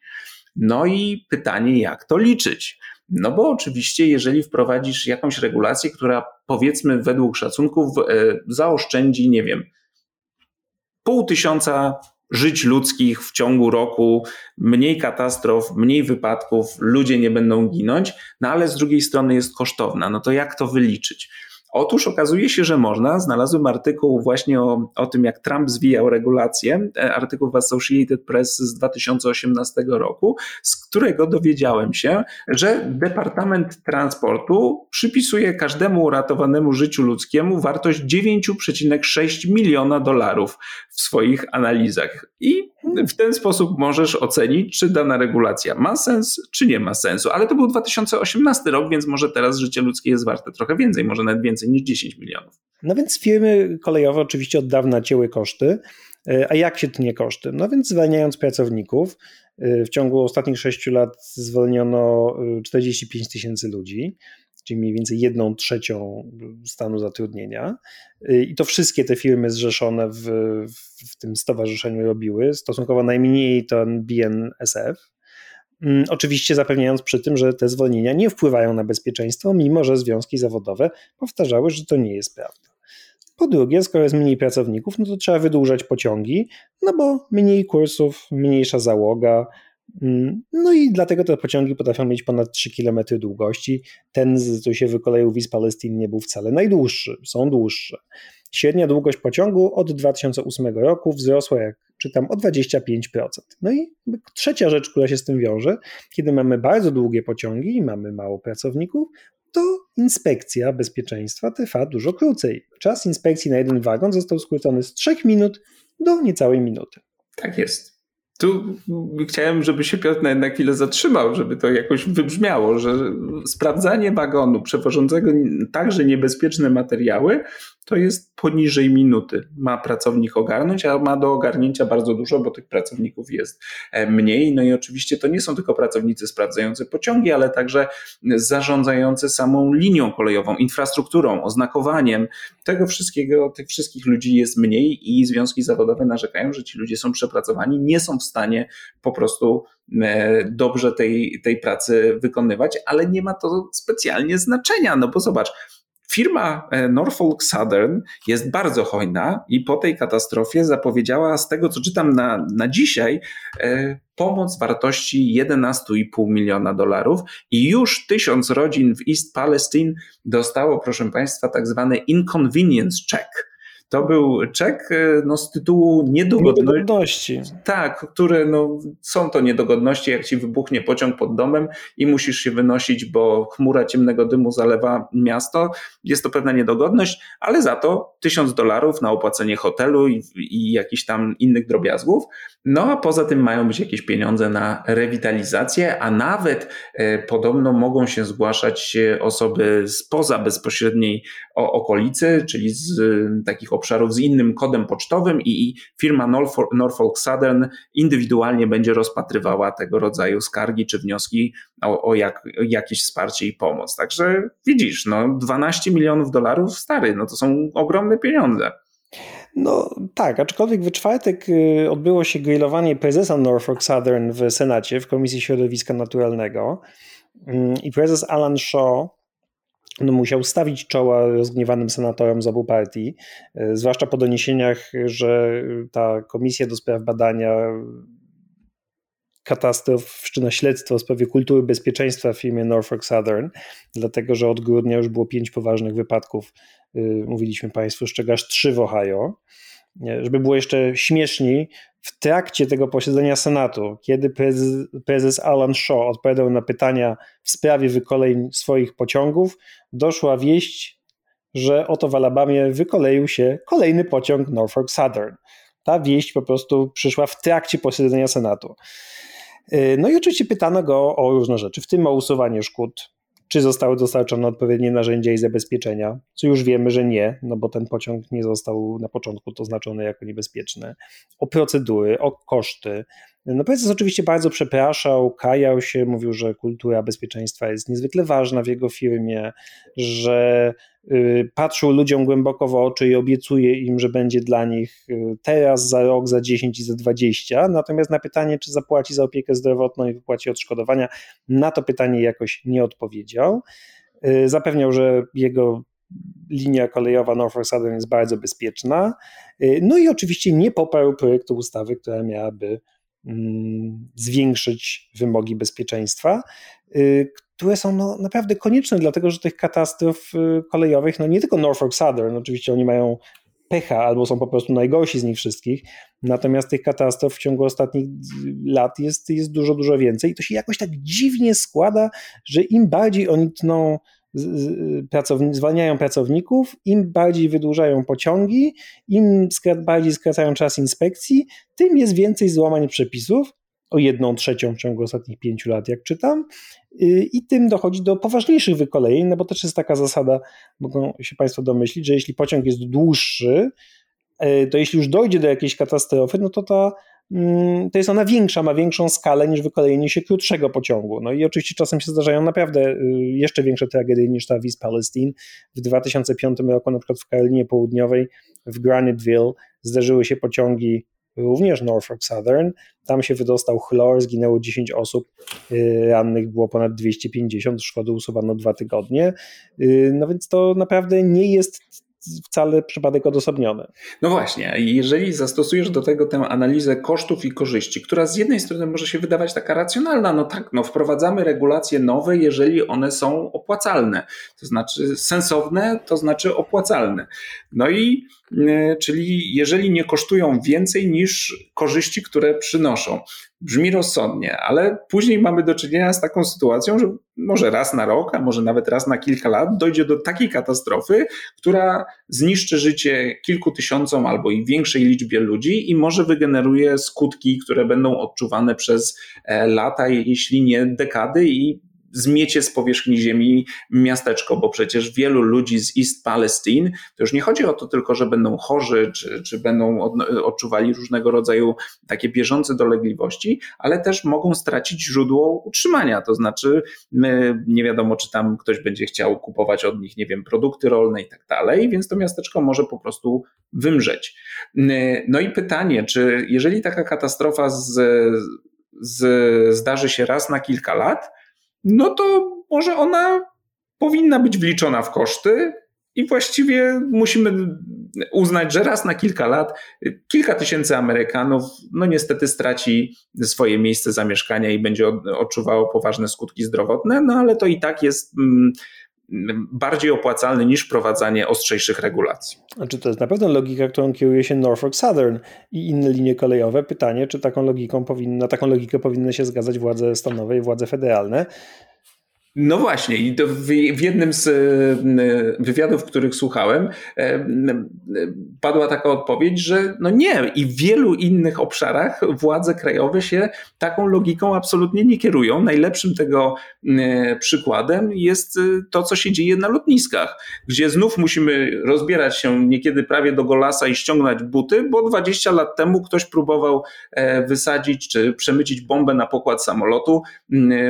No i pytanie, jak to liczyć? No bo oczywiście, jeżeli wprowadzisz jakąś regulację, która powiedzmy według szacunków e, zaoszczędzi, nie wiem, pół tysiąca żyć ludzkich w ciągu roku, mniej katastrof, mniej wypadków, ludzie nie będą ginąć, no ale z drugiej strony jest kosztowna. No to jak to wyliczyć? Otóż okazuje się, że można. Znalazłem artykuł właśnie o, o tym, jak Trump zwijał regulacje, e, artykuł w Associated Press z 2018 roku, z którego dowiedziałem się, że Departament Transportu przypisuje każdemu uratowanemu życiu ludzkiemu wartość 9,6 miliona dolarów w swoich analizach. I w ten sposób możesz ocenić, czy dana regulacja ma sens, czy nie ma sensu. Ale to był 2018 rok, więc może teraz życie ludzkie jest warte trochę więcej, może nawet więcej niż 10 milionów. No więc firmy kolejowe oczywiście od dawna cięły koszty. E, a jak się tnie koszty? No więc zwalniając pracowników, e, w ciągu ostatnich 6 lat zwolniono 45 e, tysięcy ludzi czyli mniej więcej jedną trzecią stanu zatrudnienia. I to wszystkie te firmy zrzeszone w, w tym stowarzyszeniu robiły. Stosunkowo najmniej to BNSF. Mm, oczywiście zapewniając przy tym, że te zwolnienia nie wpływają na bezpieczeństwo, mimo że związki zawodowe powtarzały, że to nie jest prawda. Po drugie, skoro jest mniej pracowników, no to trzeba wydłużać pociągi, no bo mniej kursów, mniejsza załoga, no i dlatego te pociągi potrafią mieć ponad 3 km długości. Ten, co się wykoleił w East Palestine, nie był wcale najdłuższy, są dłuższe. Średnia długość pociągu od 2008 roku wzrosła, jak czytam, o 25%. No i trzecia rzecz, która się z tym wiąże, kiedy mamy bardzo długie pociągi i mamy mało pracowników, to inspekcja bezpieczeństwa trwa dużo krócej. Czas inspekcji na jeden wagon został skrócony z 3 minut do niecałej minuty. Tak jest. Tu chciałem, żeby się Piotr na chwilę zatrzymał, żeby to jakoś wybrzmiało, że sprawdzanie wagonu przewożącego także niebezpieczne materiały to jest poniżej minuty. Ma pracownik ogarnąć, a ma do ogarnięcia bardzo dużo, bo tych pracowników jest e, mniej. No i oczywiście to nie są tylko pracownicy sprawdzający pociągi, ale także zarządzający samą linią kolejową, infrastrukturą, oznakowaniem. Tego wszystkiego, tych wszystkich ludzi jest mniej i związki zawodowe narzekają, że ci ludzie są przepracowani, nie są w stanie po prostu e, dobrze tej, tej pracy wykonywać, ale nie ma to specjalnie znaczenia, no bo zobacz, Firma e, Norfolk Southern jest bardzo hojna i po tej katastrofie zapowiedziała, z tego co czytam na, na dzisiaj, e, pomoc wartości 11,5 miliona dolarów i już tysiąc rodzin w East Palestine dostało, proszę Państwa, tak zwany inconvenience check To był czek no, z tytułu niedogodności. niedogodności. Tak, które no, są to niedogodności, jak ci wybuchnie pociąg pod domem i musisz się wynosić, bo chmura ciemnego dymu zalewa miasto. Jest to pewna niedogodność, ale za to tysiąc dolarów na opłacenie hotelu i, i jakichś tam innych drobiazgów. No a poza tym mają być jakieś pieniądze na rewitalizację, a nawet e, podobno mogą się zgłaszać osoby spoza bezpośredniej okolicy, czyli z takich obszarów z innym kodem pocztowym i firma Norfolk Southern indywidualnie będzie rozpatrywała tego rodzaju skargi czy wnioski o, o, jak, jakieś wsparcie i pomoc. Także widzisz, no 12 milionów dolarów stary, no to są ogromne pieniądze. No tak, aczkolwiek w czwartek y, odbyło się grillowanie prezesa Norfolk Southern w Senacie, w Komisji Środowiska Naturalnego. Mm, i prezes Alan Shaw no, musiał stawić czoła rozgniewanym senatorom z obu partii, y, zwłaszcza po doniesieniach, że ta komisja do spraw badania katastrof, wszczyna śledztwo w sprawie kultury bezpieczeństwa w firmie Norfolk Southern, dlatego że od grudnia już było pięć poważnych wypadków, y, mówiliśmy Państwu, z czego aż trzy w Ohio. Żeby było jeszcze śmieszniej, w trakcie tego posiedzenia Senatu, kiedy prezes, prezes Alan Shaw odpowiadał na pytania w sprawie wykolejeń swoich pociągów, doszła wieść, że oto w Alabamie wykoleił się kolejny pociąg Norfolk Southern. Ta wieść po prostu przyszła w trakcie posiedzenia Senatu. Y, no i oczywiście pytano go o różne rzeczy, w tym o usuwanie szkód, czy zostały dostarczone odpowiednie narzędzia i zabezpieczenia, co już wiemy, że nie, no bo ten pociąg nie został na początku oznaczony jako niebezpieczny, o procedury, o koszty. No prezes oczywiście bardzo przepraszał, kajał się, mówił, że kultura bezpieczeństwa jest niezwykle ważna w jego firmie, że y, patrzył ludziom głęboko w oczy i obiecuje im, że będzie dla nich y, teraz, za rok, za 10 i za 20. Natomiast na pytanie, czy zapłaci za opiekę zdrowotną i wypłaci odszkodowania, na to pytanie jakoś nie odpowiedział. Y, zapewniał, że jego linia kolejowa Norfolk Southern jest bardzo bezpieczna. No i oczywiście nie poparł projektu ustawy, która miałaby zwiększyć wymogi bezpieczeństwa, y, które są no, naprawdę konieczne, dlatego że tych katastrof y, kolejowych, no nie tylko Norfolk Southern, oczywiście oni mają pecha albo są po prostu najgorsi z nich wszystkich, natomiast tych katastrof w ciągu ostatnich lat jest, jest dużo, dużo więcej i to się jakoś tak dziwnie składa, że im bardziej oni tną pracowni zwalniają pracowników, im bardziej wydłużają pociągi, im bardziej skracają czas inspekcji, tym jest więcej złamań przepisów, o jedną trzecią w ciągu ostatnich pięciu lat, jak czytam, y, i tym dochodzi do poważniejszych wykolejeń, no bo też jest taka zasada, mogą się Państwo domyślić, że jeśli pociąg jest dłuższy, y, to jeśli już dojdzie do jakiejś katastrofy, no to ta to jest ona większa, ma większą skalę niż wykolejenie się krótszego pociągu. No i oczywiście czasem się zdarzają naprawdę y, jeszcze większe tragedie niż ta w East Palestine. W 2005 roku na przykład w Karolinie Południowej w Graniteville zdarzyły się pociągi również Norfolk Southern. Tam się wydostał chlor, zginęło 10 osób, y, rannych było ponad 250, szkody usuwano dwa tygodnie. Y, no więc to naprawdę nie jest wcale przypadek odosobniony. No właśnie, jeżeli zastosujesz do tego tę analizę kosztów i korzyści, która z jednej strony może się wydawać taka racjonalna, no tak, no wprowadzamy regulacje nowe, jeżeli one są opłacalne, to znaczy sensowne, to znaczy opłacalne. No i E, czyli jeżeli nie kosztują więcej niż korzyści, które przynoszą. Brzmi rozsądnie, ale później mamy do czynienia z taką sytuacją, że może raz na rok, a może nawet raz na kilka lat dojdzie do takiej katastrofy, która zniszczy życie kilku tysiącom albo i większej liczbie ludzi i może wygeneruje skutki, które będą odczuwane przez e, lata, jeśli nie dekady i zmiecie z powierzchni ziemi miasteczko, bo przecież wielu ludzi z East Palestine, to już nie chodzi o to tylko, że będą chorzy, czy, czy będą odczuwali różnego rodzaju takie bieżące dolegliwości, ale też mogą stracić źródło utrzymania, to znaczy my, nie wiadomo, czy tam ktoś będzie chciał kupować od nich, nie wiem, produkty rolne i tak dalej, więc to miasteczko może po prostu wymrzeć. No i pytanie, czy jeżeli taka katastrofa z, z, zdarzy się raz na kilka lat, no to może ona powinna być wliczona w koszty i właściwie musimy uznać, że raz na kilka lat kilka tysięcy Amerykanów no niestety straci swoje miejsce zamieszkania i będzie odczuwało poważne skutki zdrowotne, no ale to i tak jest mm, bardziej opłacalny niż wprowadzanie ostrzejszych regulacji. Znaczy to jest na pewno logika, którą kieruje się Norfolk Southern i inne linie kolejowe. Pytanie, czy taką logiką powinna, taką logikę powinny się zgadzać władze stanowe i władze federalne. No właśnie, i w, jednym z e, wywiadów, których słuchałem, e, padła taka odpowiedź, że no nie, i w wielu innych obszarach władze krajowe się taką logiką absolutnie nie kierują. Najlepszym tego przykładem jest e, to, co się dzieje na lotniskach, gdzie znów musimy rozbierać się niekiedy prawie do golasa i ściągnąć buty, bo 20 lat temu ktoś próbował wysadzić czy przemycić bombę na pokład samolotu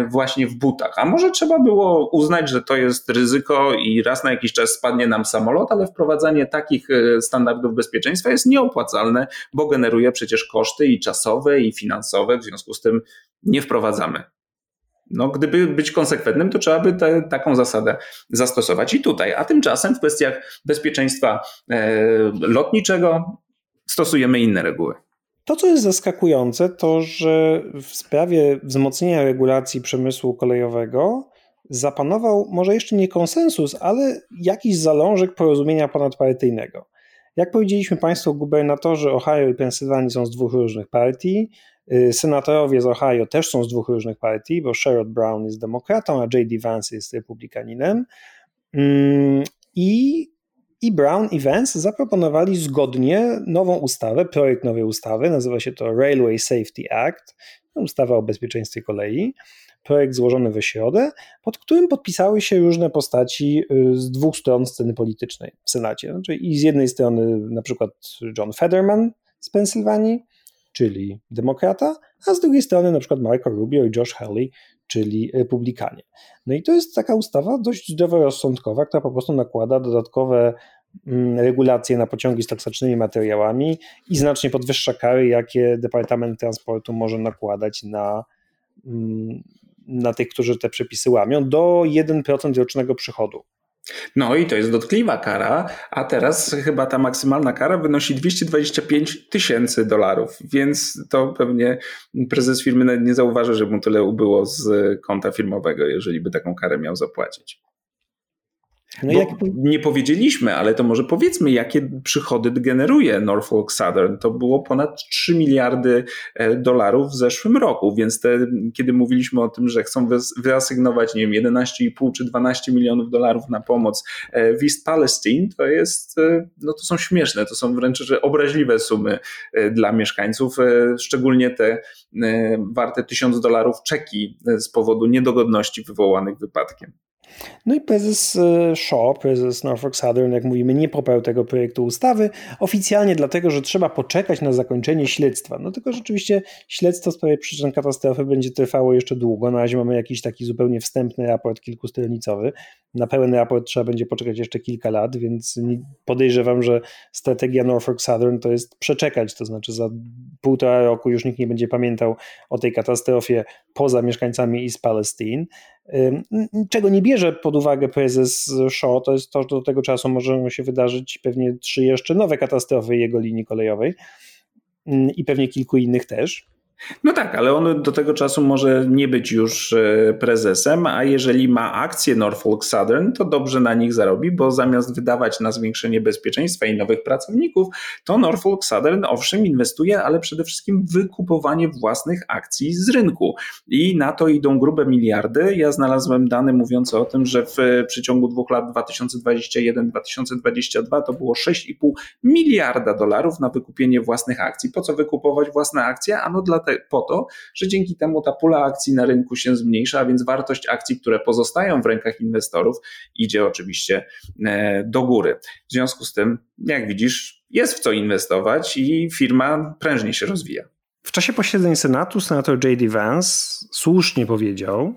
właśnie w butach. A może trzeba było uznać, że to jest ryzyko i raz na jakiś czas spadnie nam samolot, ale wprowadzanie takich e, standardów bezpieczeństwa jest nieopłacalne, bo generuje przecież koszty i czasowe, i finansowe, w związku z tym nie wprowadzamy. No, gdyby być konsekwentnym, to trzeba by te, taką zasadę zastosować i tutaj. A tymczasem w kwestiach bezpieczeństwa e, lotniczego stosujemy inne reguły. To, co jest zaskakujące, to że w sprawie wzmocnienia regulacji przemysłu kolejowego zapanował może jeszcze nie konsensus, ale jakiś zalążek porozumienia ponadpartyjnego. Jak powiedzieliśmy Państwu, gubernatorzy Ohio i Pensylwanii są z dwóch różnych partii, y, senatorowie z Ohio też są z dwóch różnych partii, bo Sherrod Brown jest demokratą, a J.D. Vance jest republikaninem. Mm, I, I Brown i Vance zaproponowali zgodnie nową ustawę, projekt nowej ustawy, nazywa się to Railway Safety Act, ustawa o bezpieczeństwie kolei projekt złożony we środę, pod którym podpisały się różne postaci y, z dwóch stron sceny politycznej w Senacie. Znaczy I z jednej strony na przykład John Federman z Pensylwanii, czyli demokrata, a z drugiej strony na przykład Marco Rubio i Josh Hawley, czyli republikanie. No i to jest taka ustawa dość zdroworozsądkowa, która po prostu nakłada dodatkowe mm, regulacje na pociągi z toksycznymi materiałami i znacznie podwyższa kary, jakie Departament Transportu może nakładać na mm, na tych, którzy te przepisy łamią, do 1% rocznego przychodu. No i to jest dotkliwa kara, a teraz chyba ta maksymalna kara wynosi 225 tysięcy dolarów, więc to pewnie prezes firmy nie zauważy, że mu tyle ubyło z konta firmowego, jeżeli by taką karę miał zapłacić. No jak... Nie powiedzieliśmy, ale to może powiedzmy, jakie przychody generuje Norfolk Southern. To było ponad 3 miliardy e, dolarów w zeszłym roku, więc te, kiedy mówiliśmy o tym, że chcą wyasygnować, nie wiem, 11,5 czy 12 milionów dolarów na pomoc e, w East Palestine, to jest, e, no to są śmieszne, to są wręcz że obraźliwe sumy dla mieszkańców, szczególnie te warte 1000 dolarów czeki z powodu niedogodności wywołanych wypadkiem. No i prezes e, Shaw, prezes Norfolk Southern, jak mówimy, nie poparł tego projektu ustawy, oficjalnie dlatego, że trzeba poczekać na zakończenie śledztwa. No tylko rzeczywiście śledztwo w sprawie przyczyn katastrofy będzie trwało jeszcze długo. Na razie mamy jakiś taki zupełnie wstępny raport kilkustronicowy. Na pełen raport trzeba będzie poczekać jeszcze kilka lat, więc podejrzewam, że strategia Norfolk Southern to jest przeczekać, to znaczy za półtora roku już nikt nie będzie pamiętał o tej katastrofie poza mieszkańcami East Palestine. Czego nie bierze pod uwagę prezes Shaw, to jest to, że do tego czasu możemy się wydarzyć pewnie trzy jeszcze nowe katastrofy jego linii kolejowej i pewnie kilku innych też. No tak, ale on do tego czasu może nie być już e, prezesem, a jeżeli ma akcje Norfolk Southern, to dobrze na nich zarobi, bo zamiast wydawać na zwiększenie bezpieczeństwa i nowych pracowników, to Norfolk Southern owszem inwestuje, ale przede wszystkim wykupowanie własnych akcji z rynku. I na to idą grube miliardy. Ja znalazłem dane mówiące o tym, że w przeciągu dwóch lat 2021-2022 to było 6,5 miliarda dolarów na wykupienie własnych akcji. Po co wykupować własne akcje? Ano dla te, po to, że dzięki temu ta pula akcji na rynku się zmniejsza, a więc wartość akcji, które pozostają w rękach inwestorów, idzie oczywiście e, do góry. W związku z tym, jak widzisz, jest w co inwestować i firma prężnie się rozwija. W czasie posiedzeń Senatu senator J.D. Vance słusznie powiedział,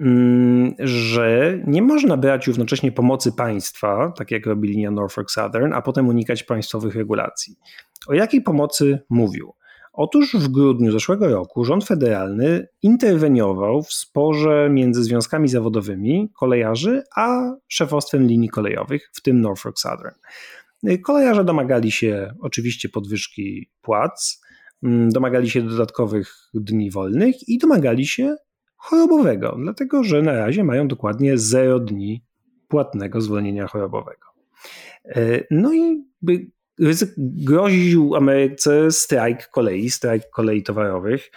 mm, że nie można brać równocześnie pomocy państwa, tak jak robi linia Norfolk Southern, a potem unikać państwowych regulacji. O jakiej pomocy mówił? Otóż w grudniu zeszłego roku rząd federalny interweniował w sporze między związkami zawodowymi kolejarzy a szefostwem linii kolejowych, w tym Norfolk Southern. Kolejarze domagali się oczywiście podwyżki płac, mm, domagali się dodatkowych dni wolnych i domagali się chorobowego, dlatego że na razie mają dokładnie 0 dni płatnego zwolnienia chorobowego. No i groził Ameryce strajk kolei, strajk kolei towarowych,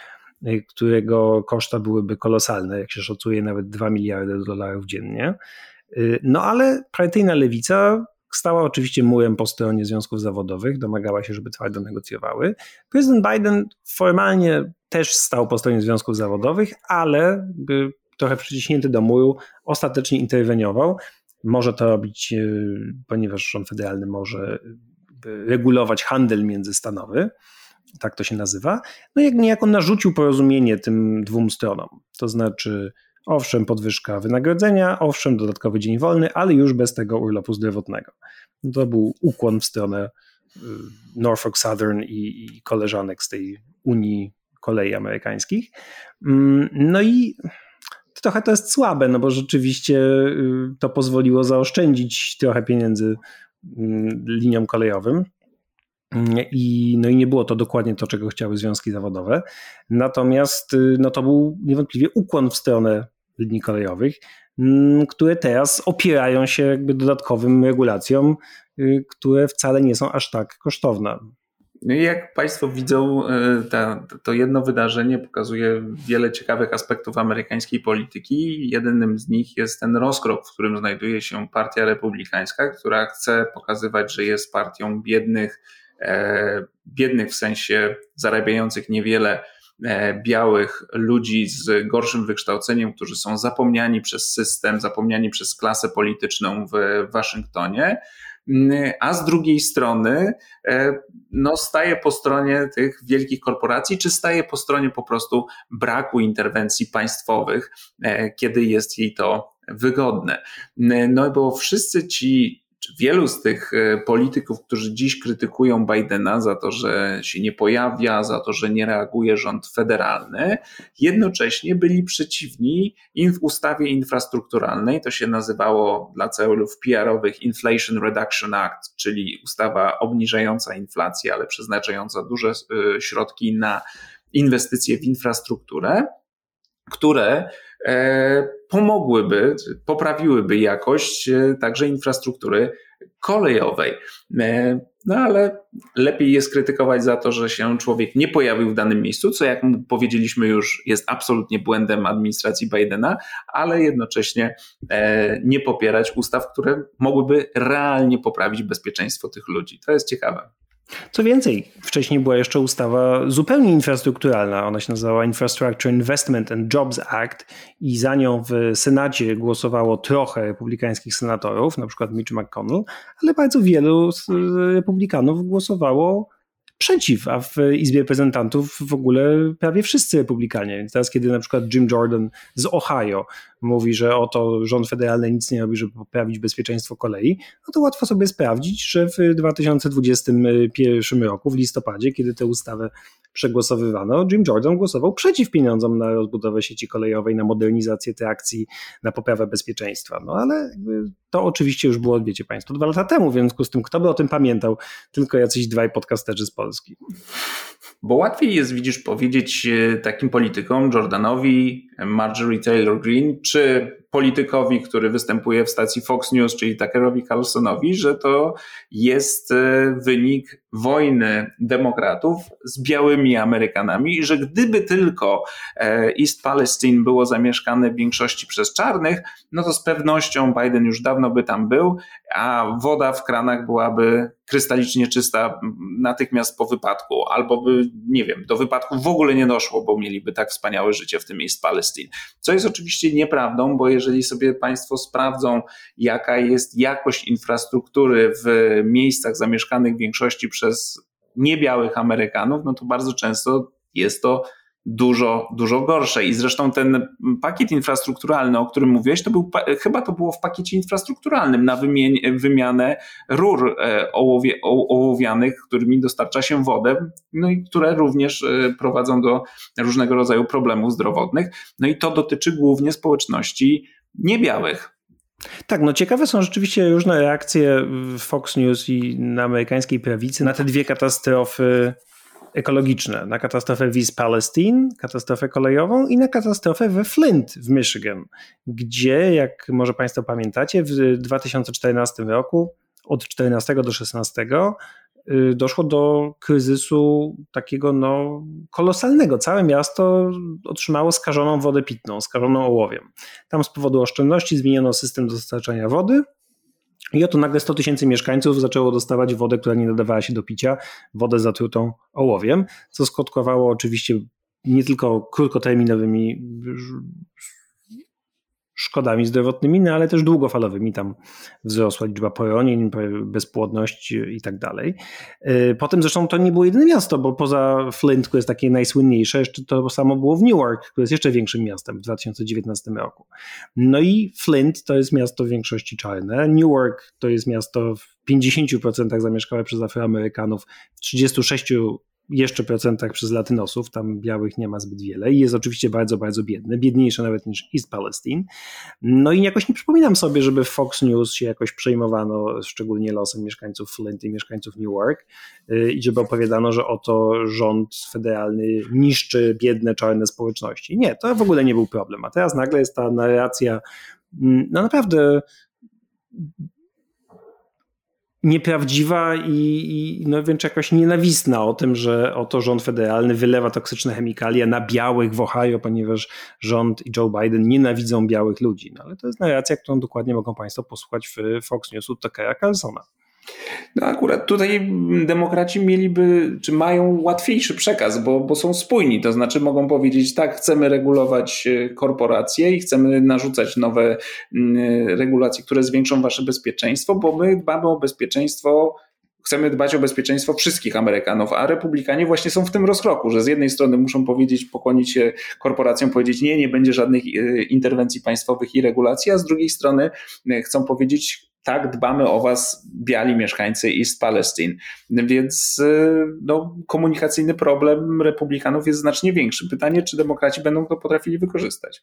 którego koszta byłyby kolosalne, jak się szacuje, nawet 2 miliardy dolarów dziennie. No ale partyjna lewica stała oczywiście murem po stronie związków zawodowych, domagała się, żeby twardo negocjowały. Prezydent Biden formalnie też stał po stronie związków zawodowych, ale trochę przyciśnięty do muru, ostatecznie interweniował. Może to robić, e, ponieważ rząd federalny może regulować handel międzystanowy, tak to się nazywa. No jak niejako narzucił porozumienie tym dwóm stronom. To znaczy, owszem, podwyżka wynagrodzenia, owszem, dodatkowy dzień wolny, ale już bez tego urlopu zdrowotnego. To był ukłon w stronę y, Norfolk Southern i, i koleżanek z tej Unii Kolei Amerykańskich. Mm, no i trochę to jest słabe, no bo rzeczywiście y, to pozwoliło zaoszczędzić trochę pieniędzy liniom kolejowym. I, no i nie było to dokładnie to, czego chciały związki zawodowe. Natomiast y, no to był niewątpliwie ukłon w stronę linii kolejowych, mm, które teraz opierają się jakby dodatkowym regulacjom, y, które wcale nie są aż tak kosztowne. No i jak Państwo widzą, y, ta, to jedno wydarzenie pokazuje wiele ciekawych aspektów amerykańskiej polityki. Jednym z nich jest ten rozkrok, w którym znajduje się Partia Republikańska, która chce pokazywać, że jest partią biednych, e, biednych w sensie zarabiających niewiele E, białych ludzi z gorszym wykształceniem, którzy są zapomniani przez system, zapomniani przez klasę polityczną w Waszyngtonie, mm, a z drugiej strony e, no, staje po stronie tych wielkich korporacji, czy staje po stronie po prostu braku interwencji państwowych, e, kiedy jest jej to wygodne. No bo wszyscy ci wielu z tych e, polityków, którzy dziś krytykują Bidena za to, że się nie pojawia, za to, że nie reaguje rząd federalny, jednocześnie byli przeciwni w ustawie infrastrukturalnej, to się nazywało dla celów PR-owych Inflation Reduction Act, czyli ustawa obniżająca inflację, ale przeznaczająca duże e, środki na inwestycje w infrastrukturę, które pomogłyby, poprawiłyby jakość e, także infrastruktury kolejowej. E, no ale lepiej jest krytykować za to, że się człowiek nie pojawił w danym miejscu, co jak powiedzieliśmy już jest absolutnie błędem administracji Bidena, ale jednocześnie nie popierać ustaw, które mogłyby realnie poprawić bezpieczeństwo tych ludzi. To jest ciekawe. Co więcej, wcześniej była jeszcze ustawa zupełnie infrastrukturalna. Ona się nazywała Infrastructure Investment and Jobs Act i za nią w Senacie głosowało trochę republikańskich senatorów, na przykład Mitch McConnell, ale bardzo wielu republikanów głosowało przeciw, a w Izbie Reprezentantów w ogóle prawie wszyscy republikanie. Więc teraz, kiedy na przykład Jim Jordan z Ohio mówi, że oto rząd federalny nic nie robi, żeby poprawić bezpieczeństwo kolei, no to łatwo sobie sprawdzić, że w 2021 roku, w listopadzie, kiedy tę ustawę przegłosowywano, Jim Jordan głosował przeciw pieniądzom na rozbudowę sieci kolejowej, na modernizację trakcji, na poprawę bezpieczeństwa. No ale to oczywiście już było, wiecie Państwo, dwa lata temu, w związku z tym kto by o tym pamiętał? Tylko jacyś dwaj podcasterzy z Polski. Bo łatwiej jest, widzisz, powiedzieć e, takim politykom, Jordanowi, Marjorie Taylor Greene, czy politykowi, który występuje w stacji Fox News, czyli Tuckerowi Carlsonowi, że to jest e, wynik wojny demokratów z białymi Amerykanami i że gdyby tylko e, East Palestine było zamieszkane w większości przez czarnych, no to z pewnością Biden już dawno by tam był, a woda w kranach byłaby krystalicznie czysta natychmiast po wypadku, albo by, nie wiem, do wypadku w ogóle nie doszło, bo mieliby tak wspaniałe życie w tym East Palestine. Co jest oczywiście nieprawdą, bo jeżeli sobie Państwo sprawdzą, jaka jest jakość infrastruktury w miejscach zamieszkanych w większości przez niebiałych Amerykanów, no to bardzo często jest to dużo, dużo gorsze. I zresztą ten pakiet infrastrukturalny, o którym mówiłeś, to był, chyba to było w pakiecie infrastrukturalnym na wymianę rur e, ołowie, ołowianych, którymi dostarcza się wodę, no i które również e, prowadzą do różnego rodzaju problemów zdrowotnych. No i to dotyczy głównie społeczności niebiałych. Tak, no ciekawe są rzeczywiście różne reakcje w Fox News i na amerykańskiej prawicy na te dwie katastrofy ekologiczne, na katastrofę w East Palestine, katastrofę kolejową i na katastrofę we Flint w Michigan, gdzie, jak może Państwo pamiętacie, w 2014 roku od 14 do 16 y, doszło do kryzysu takiego no, kolosalnego. Całe miasto otrzymało skażoną wodę pitną, skażoną ołowiem. Tam z powodu oszczędności zmieniono system dostarczania wody, i oto nagle 100 tysięcy mieszkańców zaczęło dostawać wodę, która nie nadawała się do picia, wodę zatrutą ołowiem, co skutkowało oczywiście nie tylko krótkoterminowymi szkodami zdrowotnymi, no ale też długofalowymi. Tam wzrosła liczba poronień, bezpłodność i tak dalej. Y, potem zresztą to nie było jedyne miasto, bo poza Flint, które jest takie najsłynniejsze, jeszcze to samo było w Newark, które jest jeszcze większym miastem w 2019 roku. No i Flint to jest miasto w większości czarne. Newark to jest miasto w 50% zamieszkałe przez Afroamerykanów, w 36 jeszcze procentach przez latynosów, tam białych nie ma zbyt wiele i jest oczywiście bardzo, bardzo biedny, biedniejszy nawet niż East Palestine. No i jakoś nie przypominam sobie, żeby Fox News się jakoś przejmowano szczególnie losem mieszkańców Flint i mieszkańców Newark y, i żeby opowiadano, że oto rząd federalny niszczy biedne, czarne społeczności. Nie, to w ogóle nie był problem, a teraz nagle jest ta narracja mm, no naprawdę nieprawdziwa i, i no wręcz jakoś nienawistna o tym, że oto rząd federalny wylewa toksyczne chemikalia na białych w Ohio, ponieważ rząd i Joe Biden nienawidzą białych ludzi. No ale to jest narracja, którą dokładnie mogą Państwo posłuchać w Fox News u Tuckera Carlsona. No akurat tutaj demokraci mieliby, czy mają łatwiejszy przekaz, bo, bo są spójni, to znaczy mogą powiedzieć tak, chcemy regulować e, korporacje i chcemy narzucać nowe mm, regulacje, które zwiększą wasze bezpieczeństwo, bo my dbamy o bezpieczeństwo chcemy dbać o bezpieczeństwo wszystkich Amerykanów, a republikanie właśnie są w tym rozkroku, że z jednej strony muszą powiedzieć, pokłonić się korporacjom, powiedzieć nie, nie będzie żadnych e, interwencji państwowych i regulacji, a z drugiej strony e, chcą powiedzieć tak, dbamy o was, biali mieszkańcy East Palestine. Więc y, no, komunikacyjny problem republikanów jest znacznie większy. Pytanie, czy demokraci będą to potrafili wykorzystać.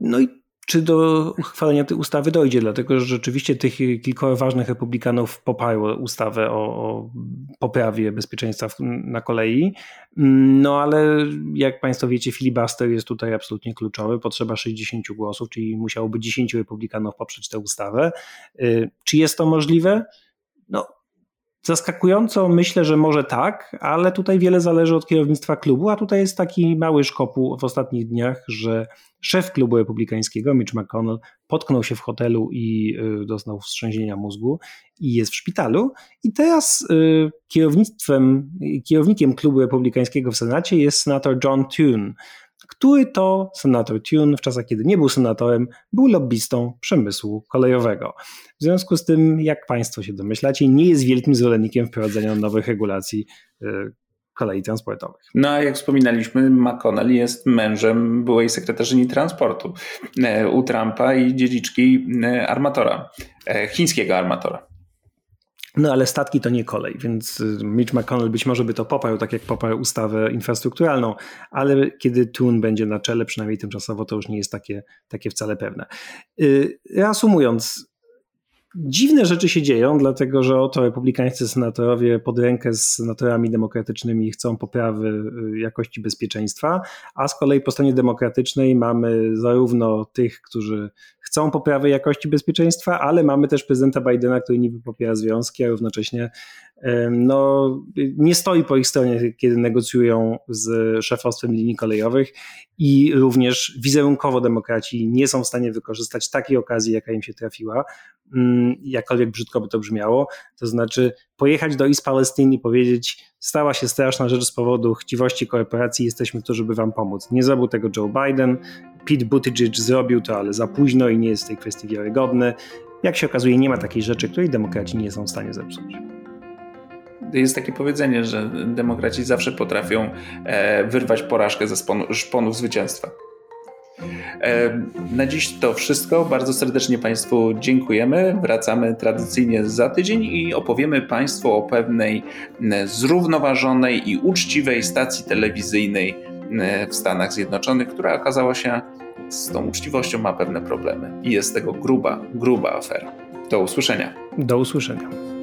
No i czy do uchwalenia tej ustawy dojdzie, dlatego że rzeczywiście tych kilkoro ważnych republikanów poparło ustawę o, o, poprawie bezpieczeństwa na kolei. No ale jak Państwo wiecie, filibuster jest tutaj absolutnie kluczowy. Potrzeba 60 głosów, czyli musiałoby 10 republikanów poprzeć tę ustawę. Y, czy jest to możliwe? No, Zaskakująco myślę, że może tak, ale tutaj wiele zależy od kierownictwa klubu, a tutaj jest taki mały szkopuł w ostatnich dniach, że szef klubu republikańskiego, Mitch McConnell, potknął się w hotelu i y, doznał wstrząsienia mózgu i jest w szpitalu. I teraz y, kierownictwem, kierownikiem klubu republikańskiego w Senacie jest senator John Thune który to senator Tune w czasach, kiedy nie był senatorem, był lobbystą przemysłu kolejowego. W związku z tym, jak Państwo się domyślacie, nie jest wielkim zwolennikiem wprowadzenia nowych regulacji y, kolei transportowych. No a jak wspominaliśmy, McConnell jest mężem byłej sekretarzyni transportu e, u Trumpa i dziedziczki e, armatora, e, chińskiego armatora. No ale statki to nie kolej, więc y, Mitch McConnell być może by to poparł, tak jak poparł ustawę infrastrukturalną, ale kiedy Tun będzie na czele, przynajmniej tymczasowo, to już nie jest takie, takie wcale pewne. Y, reasumując, Dziwne rzeczy się dzieją, dlatego że oto republikańscy senatorowie pod rękę z senatorami demokratycznymi chcą poprawy y, jakości bezpieczeństwa, a z kolei po stronie demokratycznej mamy zarówno tych, którzy chcą poprawy jakości bezpieczeństwa, ale mamy też prezydenta Bidena, który niby popiera związki, a równocześnie no, nie stoi po ich stronie, kiedy negocjują z szefostwem linii kolejowych i również wizerunkowo demokraci nie są w stanie wykorzystać takiej okazji, jaka im się trafiła, mm, jakkolwiek brzydko by to brzmiało, to znaczy pojechać do East Palestine i powiedzieć stała się straszna rzecz z powodu chciwości korporacji, jesteśmy tu, żeby wam pomóc. Nie zrobił tego Joe Biden, Pete Buttigieg zrobił to, ale za późno i nie jest w tej kwestii wiarygodny. Jak się okazuje, nie ma takiej rzeczy, której demokraci nie są w stanie zepsuć jest takie powiedzenie, że demokraci zawsze potrafią e, wyrwać porażkę ze szponów zwycięstwa. E, na dziś to wszystko. Bardzo serdecznie Państwu dziękujemy. Wracamy tradycyjnie za tydzień i opowiemy Państwu o pewnej zrównoważonej i uczciwej stacji telewizyjnej w Stanach Zjednoczonych, która okazała się z tą uczciwością ma pewne problemy i jest tego gruba, gruba afera. Do usłyszenia. Do usłyszenia.